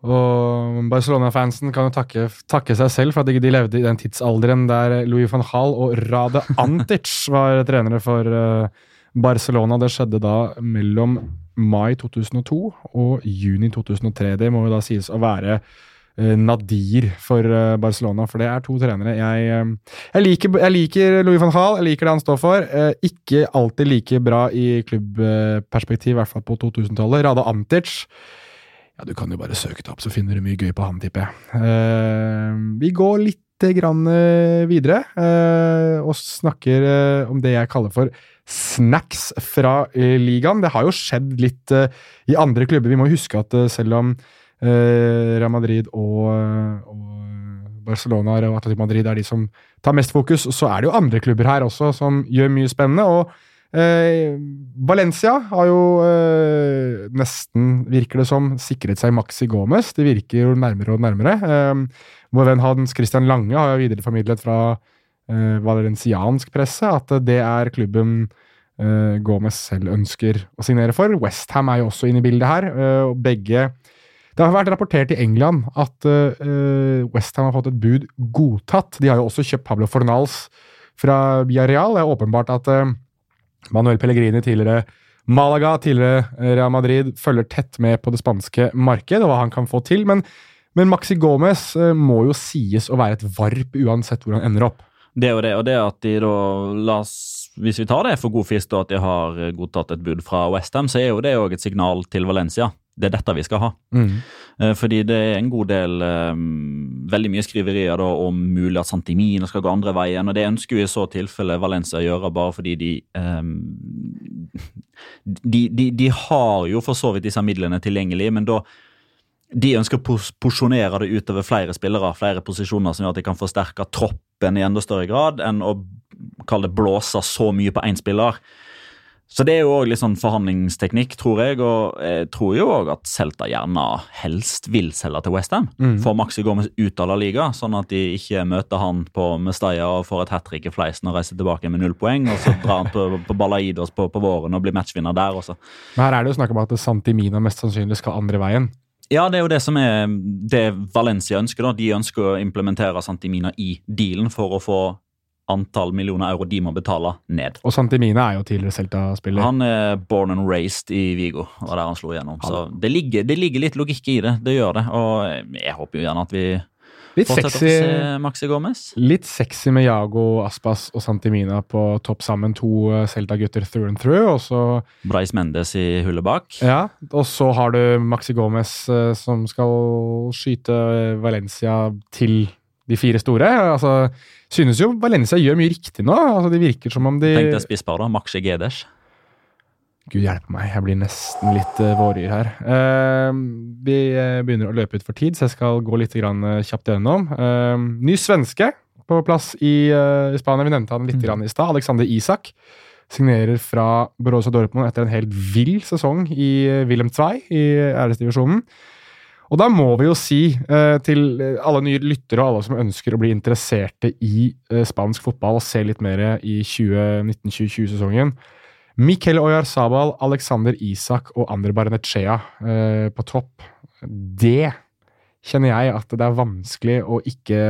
Og Barcelona-fansen kan jo takke, takke, seg selv for at de levde i den tidsalderen der Louis van Hall og Rade Antic var trenere for uh, Barcelona. Det skjedde da mellom mai 2002 og juni 2003. Det må jo da sies å være uh, nadir for uh, Barcelona, for det er to trenere. Jeg, jeg, liker, jeg, liker, Louis van Hall, jeg liker det han står for. ikke alltid like bra i klubbperspektiv, i hvert fall på 2000-tallet. Rade Antic ja, du kan jo bare søke det opp, så finner du mye gøy på han, tipper jeg. Uh, vi går litt grann uh, videre uh, og snakker om det jeg kaller for snacks fra ligaen. Det har jo skjedd litt i andre klubber. Vi må huske at selv om Real Madrid og Barcelona og Atletico Madrid er de som tar mest fokus, så er det jo andre klubber her også som gjør mye spennende. og Eh, Valencia har jo eh, nesten, virker det som, sikret seg Maxi Gomez. De virker jo nærmere og nærmere. Eh, vår venn Hans Christian Lange har jo videreformidlet fra eh, valenciansk presse at det er klubben eh, Gomez selv ønsker å signere for. Westham er jo også inne i bildet her. Eh, og begge det har vært rapportert i England at uh, Westham har fått et bud godtatt. De har jo også kjøpt Pablo Fornals fra Villarreal. Det er åpenbart at uh, Manuel Pellegrini, tidligere Malaga, tidligere Real Madrid, følger tett med på det spanske markedet og hva han kan få til. Men, men Maxi Gomez eh, må jo sies å være et varp uansett hvor han ender opp. Det er jo det, og det at de da la oss Hvis vi tar det for god fisk, at de har godtatt et bud fra Westham, så er jo det òg et signal til Valencia det er dette vi skal ha. Mm. Eh, fordi det er en god del um, Veldig mye skriverier da, om mulig at Santimino skal gå andre veien. og Det ønsker jo i så tilfelle Valencia gjøre, bare fordi de, um, de, de, de har jo for så vidt disse midlene tilgjengelig, men da de ønsker å porsjonere det utover flere spillere, flere posisjoner, som gjør at de kan forsterke troppen i enda større grad enn å kalle det blåse så mye på én spiller. Så det er jo òg litt sånn forhandlingsteknikk, tror jeg. Og jeg tror jo òg at Celta gjerne helst vil selge til Westham. Mm. Får Maxi Gomez ut av La Liga, sånn at de ikke møter han på Mestalla og får et hat trick i fleisen og reiser tilbake med null poeng. Og så drar han på, på Balaidos på, på, våren og blir matchvinner der også. Men her er det jo snakk om at Santimina mest sannsynlig skal andre veien. Ja, det er jo det som er det Valencia ønsker. da. De ønsker å implementere Santimina i dealen for å få antall millioner euro de må betale, ned. Og Santimina er jo tidligere Celta-spiller. Han er born and raised i Vigo, og der han slo igjennom. Så det ligger, det ligger litt logikk i det. Det gjør det. Og jeg håper jo gjerne at vi Litt fortsetter sexy, å se Maxi Gomez. litt sexy med Jago Aspas og Santimina på topp sammen. To eh, Celta-gutter through and through. Og så, Breis Mendes i hullet bak. ja, og så har du Maxi Gomez eh, som skal skyte Valencia til de fire store. Altså, synes jo Valencia gjør mye riktig nå. Altså, De virker som om de Tenk deg spisspar, da. Maxi Geders. Gud hjelpe meg, jeg blir nesten litt uh, våryr her. Uh, vi eh, begynner å løpe ut for tid, så jeg skal gå litt grann, eh, kjapt gjennom. Eh, ny svenske på plass i, i Spania. Vi nevnte han litt Mm. grann i stad. Alexander Isak signerer fra Borussia Dortmund etter en helt vill sesong i Wilhelm II i æresdivisjonen. Og da må vi jo si eh, til alle nye lyttere og alle som ønsker å bli interesserte i eh, spansk fotball og se litt mer i 2019-2020-sesongen Mikel Oyarzabal, Alexander Isak og Ander Barnechea eh, på topp. Det kjenner jeg at det er vanskelig å ikke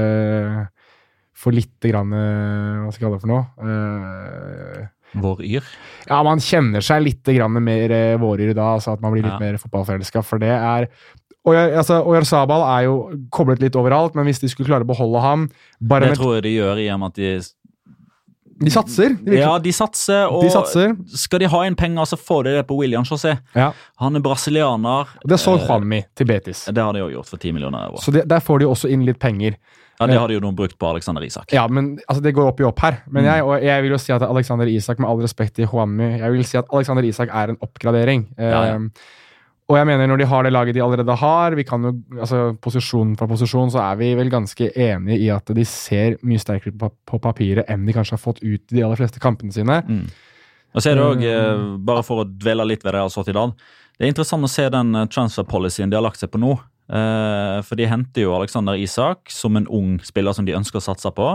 få litt grann, eh, Hva skal jeg kalle det for noe? Eh, Vår yr. ja, man kjenner seg litt grann mer eh, våryr da, altså at man blir litt Ja. mer fotballforelska, for det er Oyar- altså, Oyarzabal er jo koblet litt overalt, men hvis de skulle klare å beholde ham bare Det med, tror jeg de gjør i og med at de De satser. De, Ja, de satser, og de satser. skal de ha inn penger, så får de det på William José. Ja. Han er brasilianer. Det så Eh, Juanmi til Betis. Det har de jo gjort for 10 millioner euro. Så det, der får de også inn litt penger. Ja, Det har de jo noen brukt på Alexander Isak. Ja, men altså, det går opp i opp her. Men jeg, og jeg vil jo si at Alexander Isak, med all respekt til Juanmi, jeg vil si at Alexander Isak er en oppgradering. Ja, ja. Eh, og jeg mener når de har det laget de allerede har, vi kan jo, altså posisjon fra posisjon, så er vi vel ganske enige i at de ser mye sterkere på, papiret enn de kanskje har fått ut i de aller fleste kampene sine. Mm. Og så er det også, eh, bare for å dvele litt ved det jeg har i dag, det er interessant å se den eh, transfer policyen de har lagt seg på nå. Eh, for de henter jo Alexander Isak som en ung spiller som de ønsker å satse på.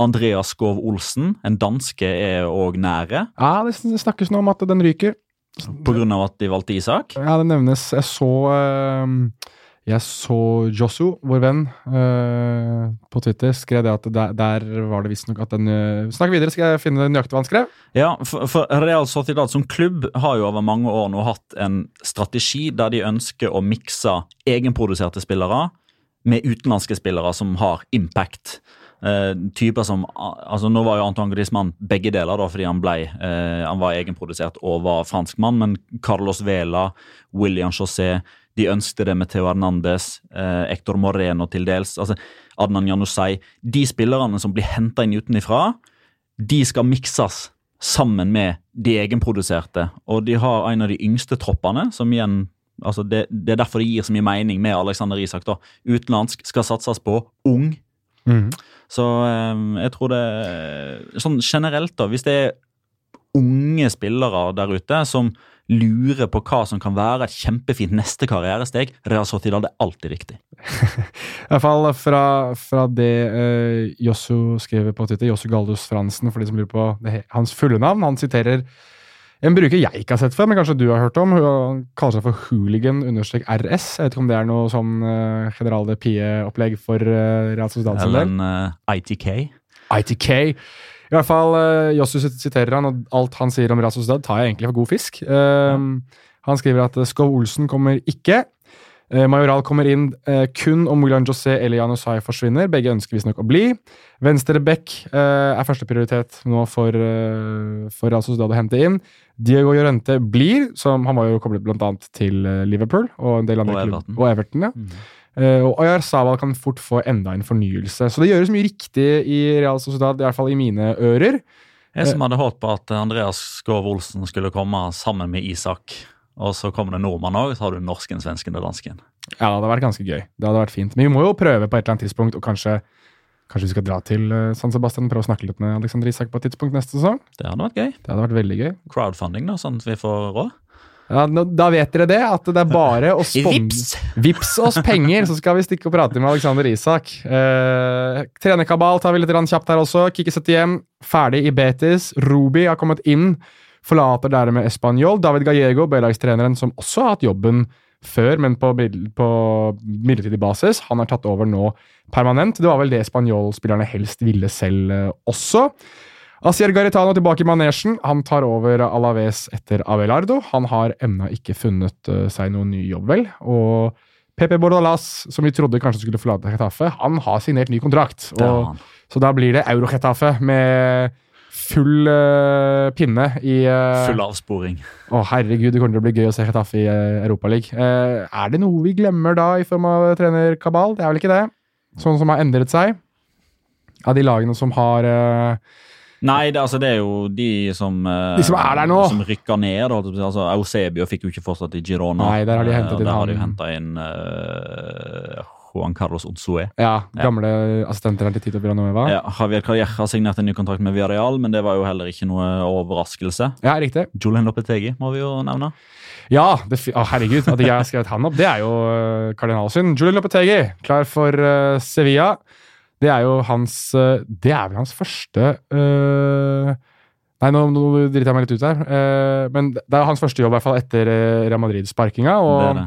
Andreas Skov Olsen, en danske, er òg nære, Ja, det snakkes nå om at den ryker. Pga. at de valgte Isak. Ja, det nevnes. Jeg så eh, Jeg så Josu, vår venn, eh, på Twitter, skrev det at der, der var det visstnok at den uh, Snakk videre, skal jeg finne nøyaktig hva han skrev. Ja, for, for Real Sociedad som klubb har jo over mange år nå hatt en strategi der de ønsker å mikse egenproduserte spillere med utenlandske spillere som har impact. Eh, typer som, altså Nå var jo Antoine Griezmann begge deler, da, fordi han, ble, uh, han var egenprodusert og var franskmann. Men Carlos Vela, William José, de ønsket det med Theo Hernandez, uh, Hector Moreno til dels. altså Adnan Janusay. De spillerne som blir henta inn utenfra, de skal mikses sammen med de egenproduserte. Og de har en av de yngste troppene, som igjen altså det, det er derfor det gir så mye mening med Alexander Isak. da. Utenlandsk skal satses på. Ung. Så eh, jeg tror det Sånn generelt, da, hvis det er unge spillere der ute som lurer på hva som kan være et kjempefint neste karrieresteg, Real Sociedad er alltid riktig. I hvert fall fra, fra det eh, Jossu skrev på Twitter, Jossu Galdus Fransen, for de som lurer på det, hans fulle navn. Han siterer en bruker jeg ikke har sett før, men kanskje du har hørt om. Han kaller seg for hooligan-rs. Jeg vet ikke om det er noe sånn uh, General de Pie-opplegg for uh, Real Sociedad sin Eller en uh, ITK. ITK. I hvert fall, uh, Jossu siterer han, og alt han sier om Real Sociedad, tar jeg egentlig for god fisk. Um, Han skriver at Skov Olsen kommer ikke. Eh, Majoral kommer inn eh, kun om Mulan José eller Janusai forsvinner. Begge ønsker visstnok å bli. Venstre back eh, er førsteprioritet nå for, eh, for Real Sociedad å hente inn. Diego Llorente blir, som han var jo koblet blant annet til eh, Liverpool og en del andre Og Everton. Og Everton ja. Mm. Eh, og Ayar Saval kan fort få enda en fornyelse. Så det gjøres mye riktig i Real Sociedad, i hvert fall i mine ører. Jeg som hadde håpet på at Andreas Skov Olsen skulle komme sammen med Isak. Og så kommer det nordmann òg, så har du norsken, svensken og dansken. Ja, det hadde vært ganske gøy. Det hadde vært fint. Men vi må jo prøve på et eller annet tidspunkt, og kanskje, kanskje vi skal dra til eh, San Sebastian prøve å snakke litt med Alexander Isak på et tidspunkt neste sesong. Det hadde vært gøy. Det hadde vært veldig gøy. Crowdfunding, da, sånn at vi får råd. Ja, nå, da vet dere det, at det er bare å sponse Vips oss penger, så skal vi stikke og prate med Alexander Isak. Eh, trenerkabal tar vi litt kjapt her også. Kikki 71, ferdig i Betis. Ruby har kommet inn, forlater dermed Español. David Gallego, B-lagstreneren som også har hatt jobben før, men på, på midlertidig basis. Han er tatt over nå permanent. Det var vel det spanjolspillerne helst ville selv eh, også. Asier Garitano tilbake i manesjen. Han tar over Alaves etter Abelardo. Han har ennå ikke funnet eh, seg noen ny jobb, vel. Og Pepe Bordalas, som vi trodde kanskje skulle forlate Getafe, han har signert ny kontrakt. Og, så da blir det Euro-Getafe med full uh, pinne i uh, Full avsporing. Å, herregud, det kommer til å bli gøy å se Getafe i uh, Europaligaen. Uh, er det noe vi glemmer da, i form av trener Kabal? Det er vel ikke det? Sånn som har endret seg? Av de lagene som har eh, Nei, det, altså, det er jo de som eh, De som er der nå. Som rykker ned. Altså, Eusebio fikk jo ikke fortsatt i Girona. Nei, der har de Eh, hentet inn har de inn eh, Juan Carlos Odsoe. Ja, gamle assistenter til Tito Villanueva. Ja. Ja, Javier Calleja har signert en ny kontrakt med Villarreal, men det var jo heller ikke noe overraskelse. Ja, riktig. Julian Lopetegi må vi jo nevne. Ja, det, å, herregud, at jeg har skrevet han opp, det er jo kardinalsyn. kardinalsynd. Julian Lopetegi, klar for uh, Sevilla. Det er jo hans uh, Det er vel hans første uh, Nei, nå, nå driter jeg meg litt ut her. eh, men det er hans første jobb, i hvert fall etter Real Madrid-sparkinga. og... Det er det.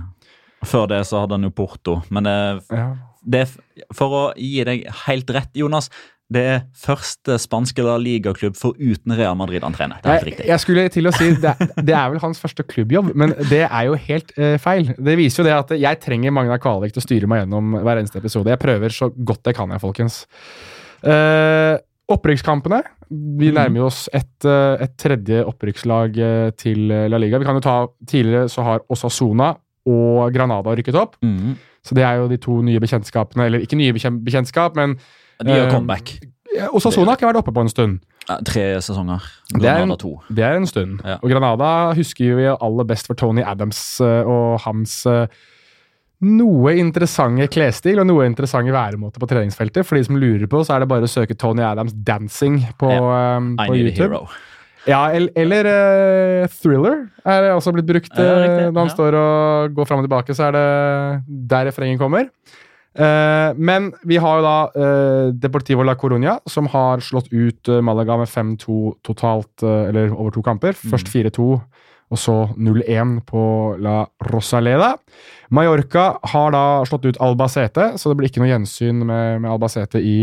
Før det så hadde han jo Porto. Men det, Ja. det For å gi deg helt rett, Jonas. Det er første spanske Liga-klubb foruten Real Madrid han trener. Det er helt riktig. jeg skulle til å si det, det er vel hans første klubbjobb, men det er jo helt uh, feil. Det viser jo det at jeg trenger Magna Kvalvik til å styre meg gjennom hver eneste episode. Jeg prøver så godt jeg kan, jeg, folkens. Uh, opprykkskampene. Vi Mhm. nærmer oss et, eh, et tredje opprykkslag til La Liga. Vi kan jo ta Tidligere så har Osasona og Granada rykket opp. Mm. Så det er jo de to nye bekjentskapene. Eller ikke nye bekjen- bekjentskap, men De gjør Eh, comeback. eh, Osasona har ikke vært oppe på en stund. Ja, Tre sesonger. Det er Granada to. Det er en stund. Ja. Og Granada husker vi aller best for Tony Adams eh, og hans eh, noe interessante klesstil og noe interessante væremåte på treningsfeltet. For de som lurer på, så er det bare å søke Tony Adams 'Dancing' på, ja. I på YouTube. hero. Ja, el- eller uh, 'Thriller' er også blitt brukt eh, når han står og går fram og tilbake. Så er det der refrenget kommer. Uh, men vi har jo da Deportivo la Coruña, som har slått ut Malaga med 5-2 totalt, eller over to kamper. Først 4-2, og så 0-1 på La Rosaleda. Mallorca har da slått ut Albacete, så det blir ikke noe gjensyn med, med Albacete i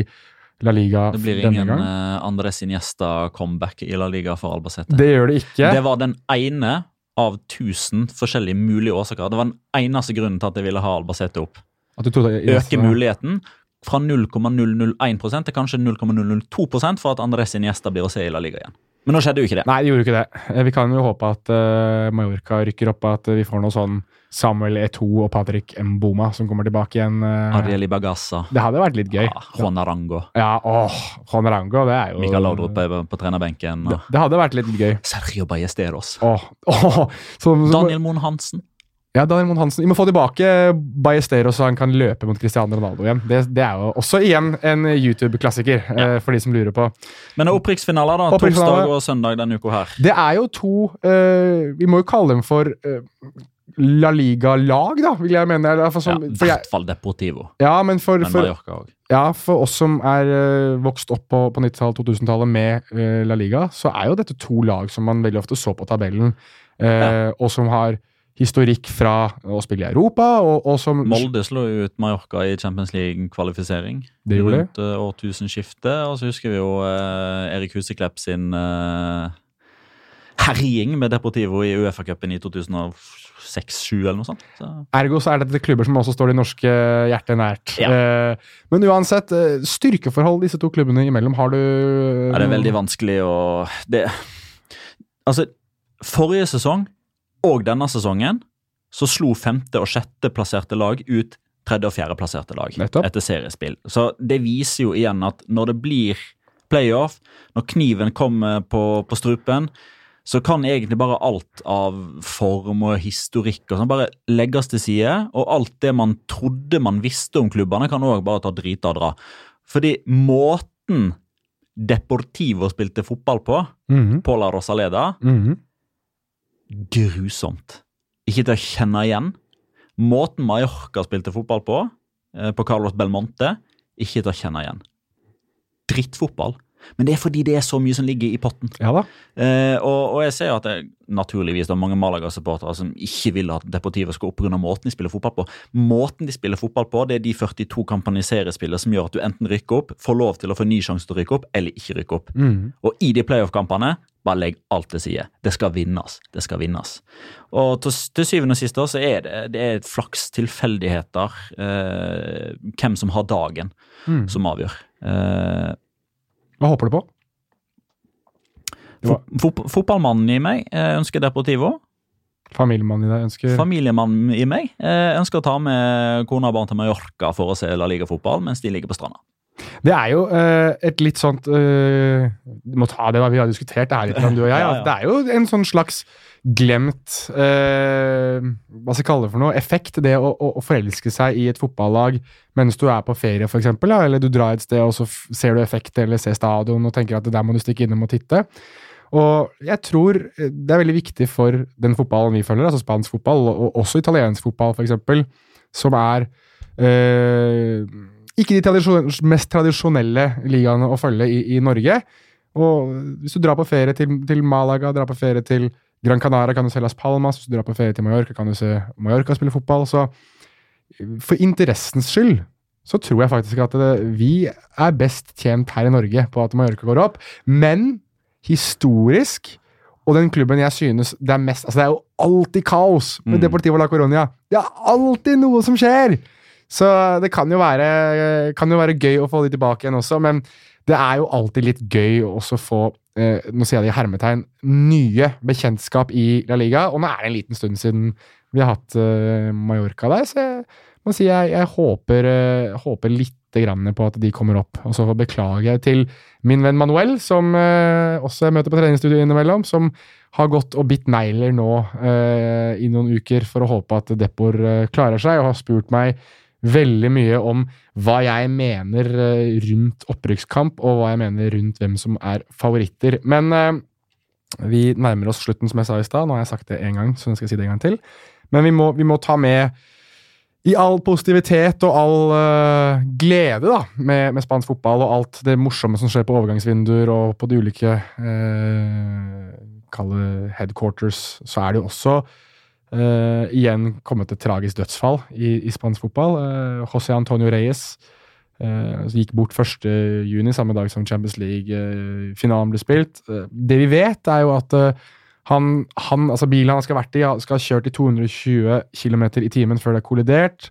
La Liga Det blir ingen gang. uh, Andres Iniesta-comeback i La Liga for Albacete. Det gjør det ikke. Det var den ene av tusen forskjellige mulige årsaker. Det var den eneste grunnen til at jeg ville ha Albacete opp. At du trodde Øke muligheten fra 0,001% til kanskje 0,002% for at Andres Iniesta blir å se i La Liga igjen. Men nå skjedde jo ikke det. Nei, det gjorde ikke det. Eh, Vi kan jo håpe at uh, Mallorca rykker opp, at vi får noe sånn Samuel Eto og Patrick Mboma som kommer tilbake igjen. eh. Ariel Ibagaza. Det hadde vært litt gøy. Ja, Juan Arango. Ja, åh, Juan Arango, det er jo Mikael Laudrup på, på trenerbenken. det, det hadde vært litt gøy. Sergio Ballesteros. Åh, åh, så, så, Daniel Moen Hansen. Ja, Daniel Moen Hansen. Vi må få tilbake Ballesteros så han kan løpe mot Cristiano Ronaldo igjen. Det, det er jo også igjen en YouTube-klassiker, eh, for de som lurer på. Men er opprykksfinaler, da. Torsdag og søndag denne uka her. Det er jo to eh, Vi må jo kalle dem for eh, La Liga-lag, da, vil jeg mene. eller, For, Ja, I hvert fall Deportivo. ja, men for, Men for, Ja, for oss som er uh, vokst opp på, på 90-tallet, 2000-tallet med uh, La Liga, så er jo dette to lag som man veldig ofte så på tabellen, eh, og som har historikk fra å spille i Europa, og, og som Molde slo ut Mallorca i Champions League-kvalifisering. Det gjorde. Rundt uh, årtusenskiftet. Og så husker vi jo Erik Huseklepp sin herjing med Deportivo i Uefa-cupen i 2006-2007 eller noe sånt. Så. Ergo så er dette klubber som også står de norske hjertet nært. Ja. Eh, men uansett, eh, styrkeforhold disse to klubbene imellom, har du Ja, det er veldig vanskelig å det, Altså, forrige sesong og denne sesongen så slo femte- og sjetteplasserte lag ut tredje- og fjerdeplasserte lag Nettopp. etter seriespill. Så det viser jo igjen at når det blir playoff, når kniven kommer på, på strupen, så kan egentlig bare alt av form og historikk og sånn bare legges til side. Og alt det man trodde man visste om klubbene, kan òg bare ta drita og dra. Fordi måten Deportivo spilte fotball på, Mhm, på La Rosaleda, mhm. grusomt. Ikke til å kjenne igjen. Måten Mallorca spilte fotball på, eh, på Carlos Belmonte, ikke til å kjenne igjen. Drittfotball. Men det er fordi det er så mye som ligger i potten. Ja da. Eh, og, og jeg ser jo at det naturligvis det er mange Malaga-supportere som ikke vil at Deportivo skal opp pga. måten de spiller fotball på. Måten de spiller fotball på, det er de 42 kampene i seriespillet som gjør at du enten rykker opp, får lov til å få ny sjanse til å rykke opp, eller ikke rykke opp. Mm. Og i de playoff-kampene, bare legg alt til side. Det skal vinnes. Det skal vinnes. Og til, til syvende og sist så er det, det er flaks tilfeldigheter eh, hvem som har dagen, Mm. som avgjør. Eh, Hva håper du på? fot, fot, fotballmannen i meg eh, ønsker Deportivo. Familiemannen i deg ønsker Familiemannen i meg eh, ønsker å ta med kona og barn til Mallorca for å se La Liga-fotball mens de ligger på stranda. Det er jo uh, et litt sånt uh, Du må ta det da vi har diskutert det her litt, du og jeg. Ja, ja. Det er jo en sånn slags glemt eh, Hva skal jeg kalle det for noe? Effekt. Det å, å, å forelske seg i et fotballag mens du er på ferie, eksempel, eller du drar et sted og så ser du effekt eller ser stadion og tenker at det der må du stikke innom og titte. Og jeg tror eh, det er veldig viktig for den fotballen vi følger, altså spansk fotball, og også italiensk fotball f.eks., som er eh, ikke de tradisjon mest tradisjonelle ligaene å følge i, i Norge. Og hvis du drar på ferie til, til Malaga, drar på ferie til Gran Canaria, kan du se Las Palmas. Hvis du drar på ferie til Mallorca, kan du se Mallorca spille fotball. Så for interessens skyld så tror jeg faktisk at det, vi er best tjent her i Norge på at Mallorca går opp. Men historisk og den klubben jeg synes det er mest Altså, det er jo alltid kaos med Mm. Deportivo la Coronia. Det er alltid noe som skjer! Så det kan jo være, kan jo være gøy å få de tilbake igjen også, men det er jo alltid litt gøy å også få eh, nå sier jeg det i hermetegn, nye bekjentskap i La Liga. Og nå er det en liten stund siden vi har hatt eh, Mallorca der, så jeg må si jeg, jeg håper, eh, håper litt på at de kommer opp. Og så beklager jeg til min venn Manuel, som eh, også jeg møter på treningsstudio innimellom, som har gått og bitt negler nå eh, i noen uker for å håpe at Depor eh, klarer seg, og har spurt meg veldig mye om hva jeg mener eh, rundt opprykkskamp, og hva jeg mener rundt hvem som er favoritter. Men eh, vi nærmer oss slutten, som jeg sa i stad. Nå har jeg sagt det én gang, så nå skal jeg si det en gang til. Men vi må, vi må ta med i all positivitet og all uh, glede da, med, med spansk fotball og alt det morsomme som skjer på overgangsvinduer og på de ulike uh, Kalle headquarters, så er det jo også eh, igjen kommet et tragisk dødsfall i, i spansk fotball. Uh, José Antonio Reyes uh, gikk bort 1. juni, samme dag som Champions League-finalen ble spilt. Det vi vet, er jo at han, han, altså bilen han skal ha vært i, skal ha kjørt i 220 km i timen før det er kollidert.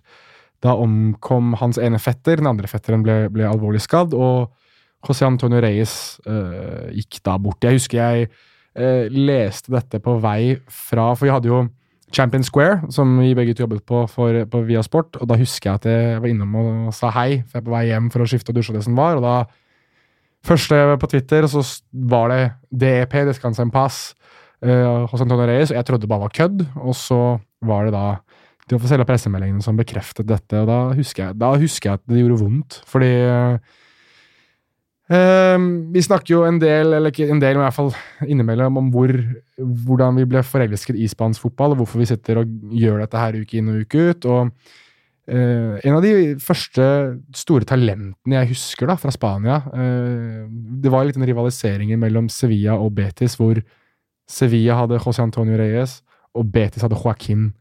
Da omkom hans ene fetter, den andre fetteren ble, ble alvorlig skadd, og José Antonio Reyes gikk da bort. Jeg husker jeg leste dette på vei fra For vi hadde jo Champion Square, som vi begge to jobbet på for, på Via Sport, og da husker jeg at jeg var innom og sa hei, for jeg er på vei hjem for å skifte og dusje det som var, og da Første på Twitter, så var det DEP, Descansa en pass, uh, hos Antonio Reyes, og jeg trodde det bare var kødd, og så var det da de offisielle pressemeldingene som bekreftet dette, og da husker jeg, da husker jeg at det gjorde vondt, fordi eh, vi snakker jo en del, eller ikke en del, men i hvert fall innimellom, om hvor, hvordan vi ble forelsket i spansk fotball, og hvorfor vi sitter og gjør dette her uke inn og uke ut. og uh, En av de første store talentene jeg husker da, fra Spania uh, Det var litt en rivalisering mellom Sevilla og Betis, hvor Sevilla hadde José Antonio Reyes, og Betis hadde Joaquin.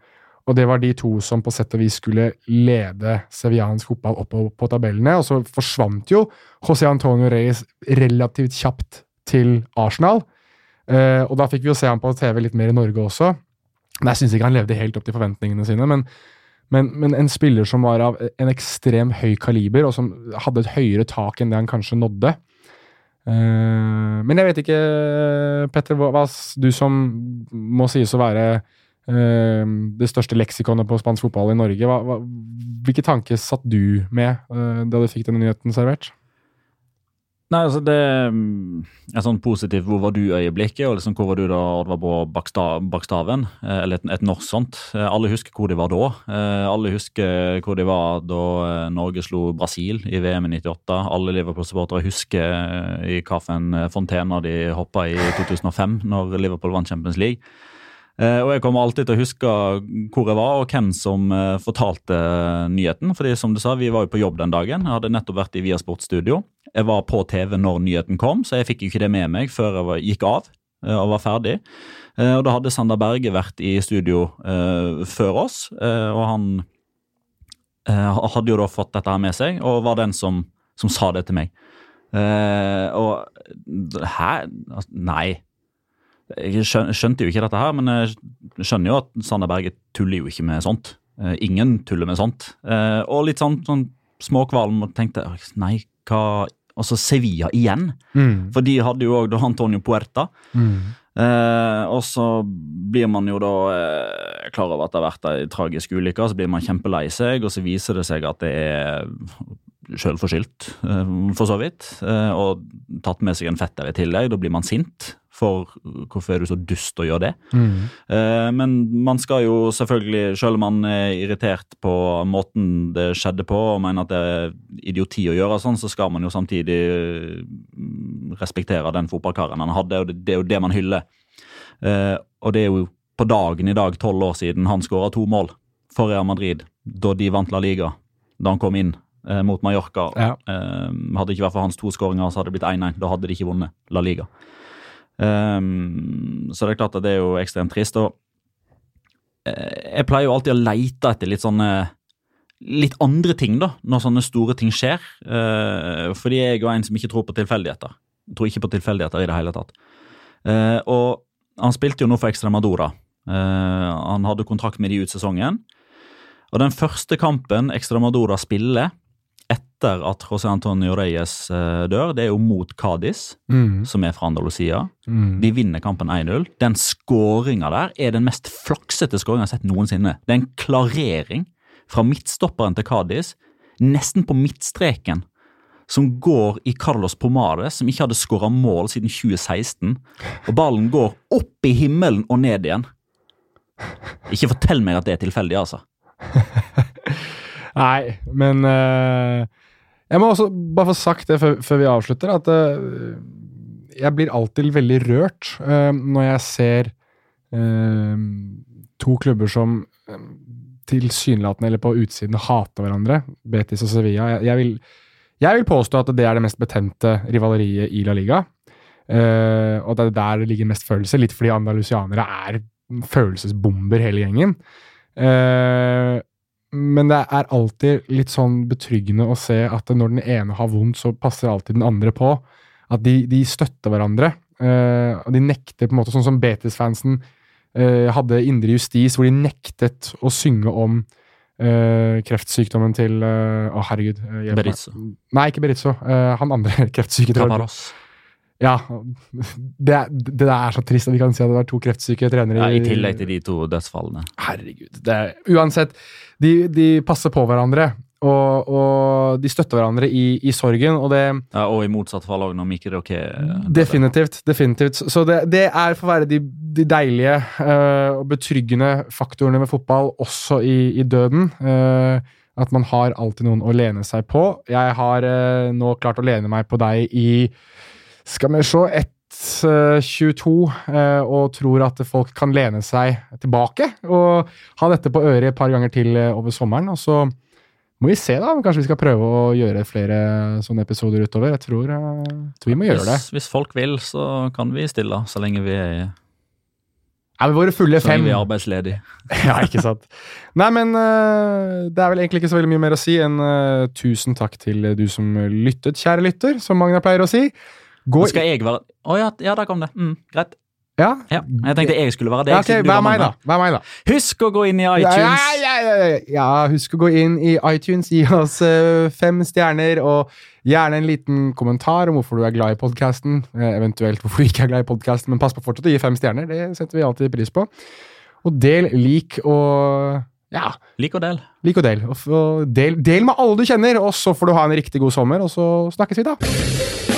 Og det var de to som på sett og vis skulle lede seviansk fotball opp på, tabellene. Og så forsvant jo José Antonio Reyes relativt kjapt til Arsenal. Eh, og da fikk vi jo se ham på TV litt mer i Norge også. Jeg syns ikke han levde helt opp til forventningene sine. Men, men, men en spiller som var av en ekstrem høy kaliber, og som hadde et høyere tak enn det han kanskje nådde. Eh, men jeg vet ikke, Petter, hva, hva du som må sies å være det største leksikonet på spansk fotball i Norge, hva, hva, hvilke tanker satt du med eh, da du fikk denne nyheten servert? Nei, altså det er Et sånn positivt 'hvor var du'-øyeblikket, og liksom hvor var du da Oddvar Brå baksta- Bakstaven? eh, Eller et, et norsk sånt. Eh, Alle husker hvor de var da. Alle husker hvor de var da Norge slo Brasil i VM i 98. Alle Liverpool-supportere husker i hvilken fontene de hoppa i 2005, når Liverpool vant Champions League. Eh, og jeg kommer alltid til å huske hvor jeg var og hvem som eh, fortalte nyheten. fordi som du sa, vi var jo på jobb den dagen. Jeg hadde nettopp vært i Viasport studio. Jeg var på TV når nyheten kom, så jeg fikk jo ikke det med meg før jeg gikk av eh, og var ferdig. Eh, og da hadde Sander Berge vært i studio eh, før oss, eh, og han hadde jo da fått dette her med seg, og var den som, som sa det til meg. og hæ? Nei. Jeg skjønte jo ikke dette her, men jeg skjønner jo at Sander Berge tuller jo ikke med sånt. Uh, ingen tuller med sånt. Uh, og litt sånn, sånn småkvalm og tenkte nei, hva Altså Sevilla igjen. Mm. For de hadde jo òg Antonio Puerta. Mm. Eh, og så blir man jo da klar over at det har vært ei tragisk ulykke, så blir man kjempelei seg, og så viser det seg at det er sjølforskyldt, for så vidt. og tatt med seg en fetter i tillegg. Da blir man sint for hvorfor er du så dust å gjøre det? Mm. Eh, men man skal jo selvfølgelig, selv om man er irritert på måten det skjedde på, og mener at det er idioti å gjøre sånn, så skal man jo samtidig mm, respektere den fotballkaren han hadde, og det er jo det man hyller. Eh, og det er jo på dagen i dag, tolv år siden, han skåra to mål for Real Madrid da de vant La Liga, da han kom inn eh, mot Mallorca. Ja. hadde hadde ikke vært for hans to skåringer, så hadde det blitt 1-1. Da hadde de ikke vunnet La Liga. Um, så det er klart at det er jo ekstremt trist. Og eh, jeg pleier jo alltid å leite etter litt sånne litt andre ting da, når sånne store ting skjer. Uh, fordi jeg er en som ikke tror på tilfeldigheter. Jeg tror ikke på tilfeldigheter i det hele tatt. Uh, og han spilte jo nå for Extremadura. Uh, han hadde kontrakt med de ut sesongen. Og den første kampen Extremadura spiller etter at José Antonio Reyes uh, dør, det er jo mot Cádiz, mm. som er fra Andalusia. Mm. De vinner kampen 1-0. Den skåringa der er den mest flaksete skåringa jeg har sett noensinne. Det er en klarering fra midtstopperen til Cádiz, nesten på midtstreken, som går i Carlos Pomade som ikke hadde skåra mål siden 2016. Og ballen går opp i himmelen og ned igjen. Ikke fortell meg at det er tilfeldig, altså. Nei, men uh, Jeg må også bare få sagt det før, før vi avslutter, at uh, jeg blir alltid veldig rørt uh, når jeg ser to klubber som tilsynelatende eller på utsiden hater hverandre, Betis og Sevilla. Jeg, jeg, vil, jeg, vil, påstå at det er det mest betente rivaleriet i La Liga. og det er der det ligger mest følelse, litt fordi andalusianere er følelsesbomber hele gjengen. Uh, men det er alltid litt sånn betryggende å se at når den ene har vondt, så passer alltid den andre på. At de, de støtter hverandre. Uh, og de nekter på en måte, Sånn som Betis-fansen uh, hadde Indre Justis, hvor de nektet å synge om uh, kreftsykdommen til Å, oh, herregud. Berizzo. Nei, ikke Berizzo. han andre kreftsyke. Caparos. Ja. Det, det, er så trist at vi kan si at det var to kreftsyke trenere. Ja, I tillegg til de to dødsfallene. Herregud. Det, uansett, de, de, passer på hverandre. Og, og de støtter hverandre i, i, sorgen. Og, det, ja, og i motsatt fall òg, når Mikkel Roquet eh, Definitivt. definitivt. Så det, det er for å være de, de deilige uh, og betryggende faktorene med fotball, også i, i døden. Uh, at man har alltid noen å lene seg på. Jeg har uh, nå klart å lene meg på deg i skal vi se, 1.22 eh, og tror at folk kan lene seg tilbake og ha dette på øret et par ganger til eh, over sommeren. Og så må vi se, da. Kanskje vi skal prøve å gjøre flere sånne episoder utover. Jeg tror, eh, tror vi må gjøre det. Hvis, folk vil, så kan vi stille, så lenge vi er ja, vi våre fulle fem. Så lenge vi er arbeidsledige. ja, ikke sant. Nei, men det er vel egentlig ikke så veldig mye mer å si enn tusen takk til du som lyttet, kjære lytter, som Magna pleier å si. Gå skal jeg være Å oh, ja, ja, der kom det. Mm, greit. Ja. ja. Jeg tenkte jeg skulle være det. Okay, vær meg, da. Vær meg, da. Husk å gå inn i iTunes. Ja, ja, ja, husk å gå inn i iTunes, gi oss uh, fem stjerner, og gjerne en liten kommentar om hvorfor du er glad i podkasten. Uh, eh, eventuelt hvorfor du ikke er glad i podkasten, men pass på fortsatt å gi fem stjerner. Det setter vi alltid pris på. Og del, lik og ja. Lik og del. Lik og del. Og, og del, del med alle du kjenner, og så får du ha en riktig god sommer, og så snakkes vi, da.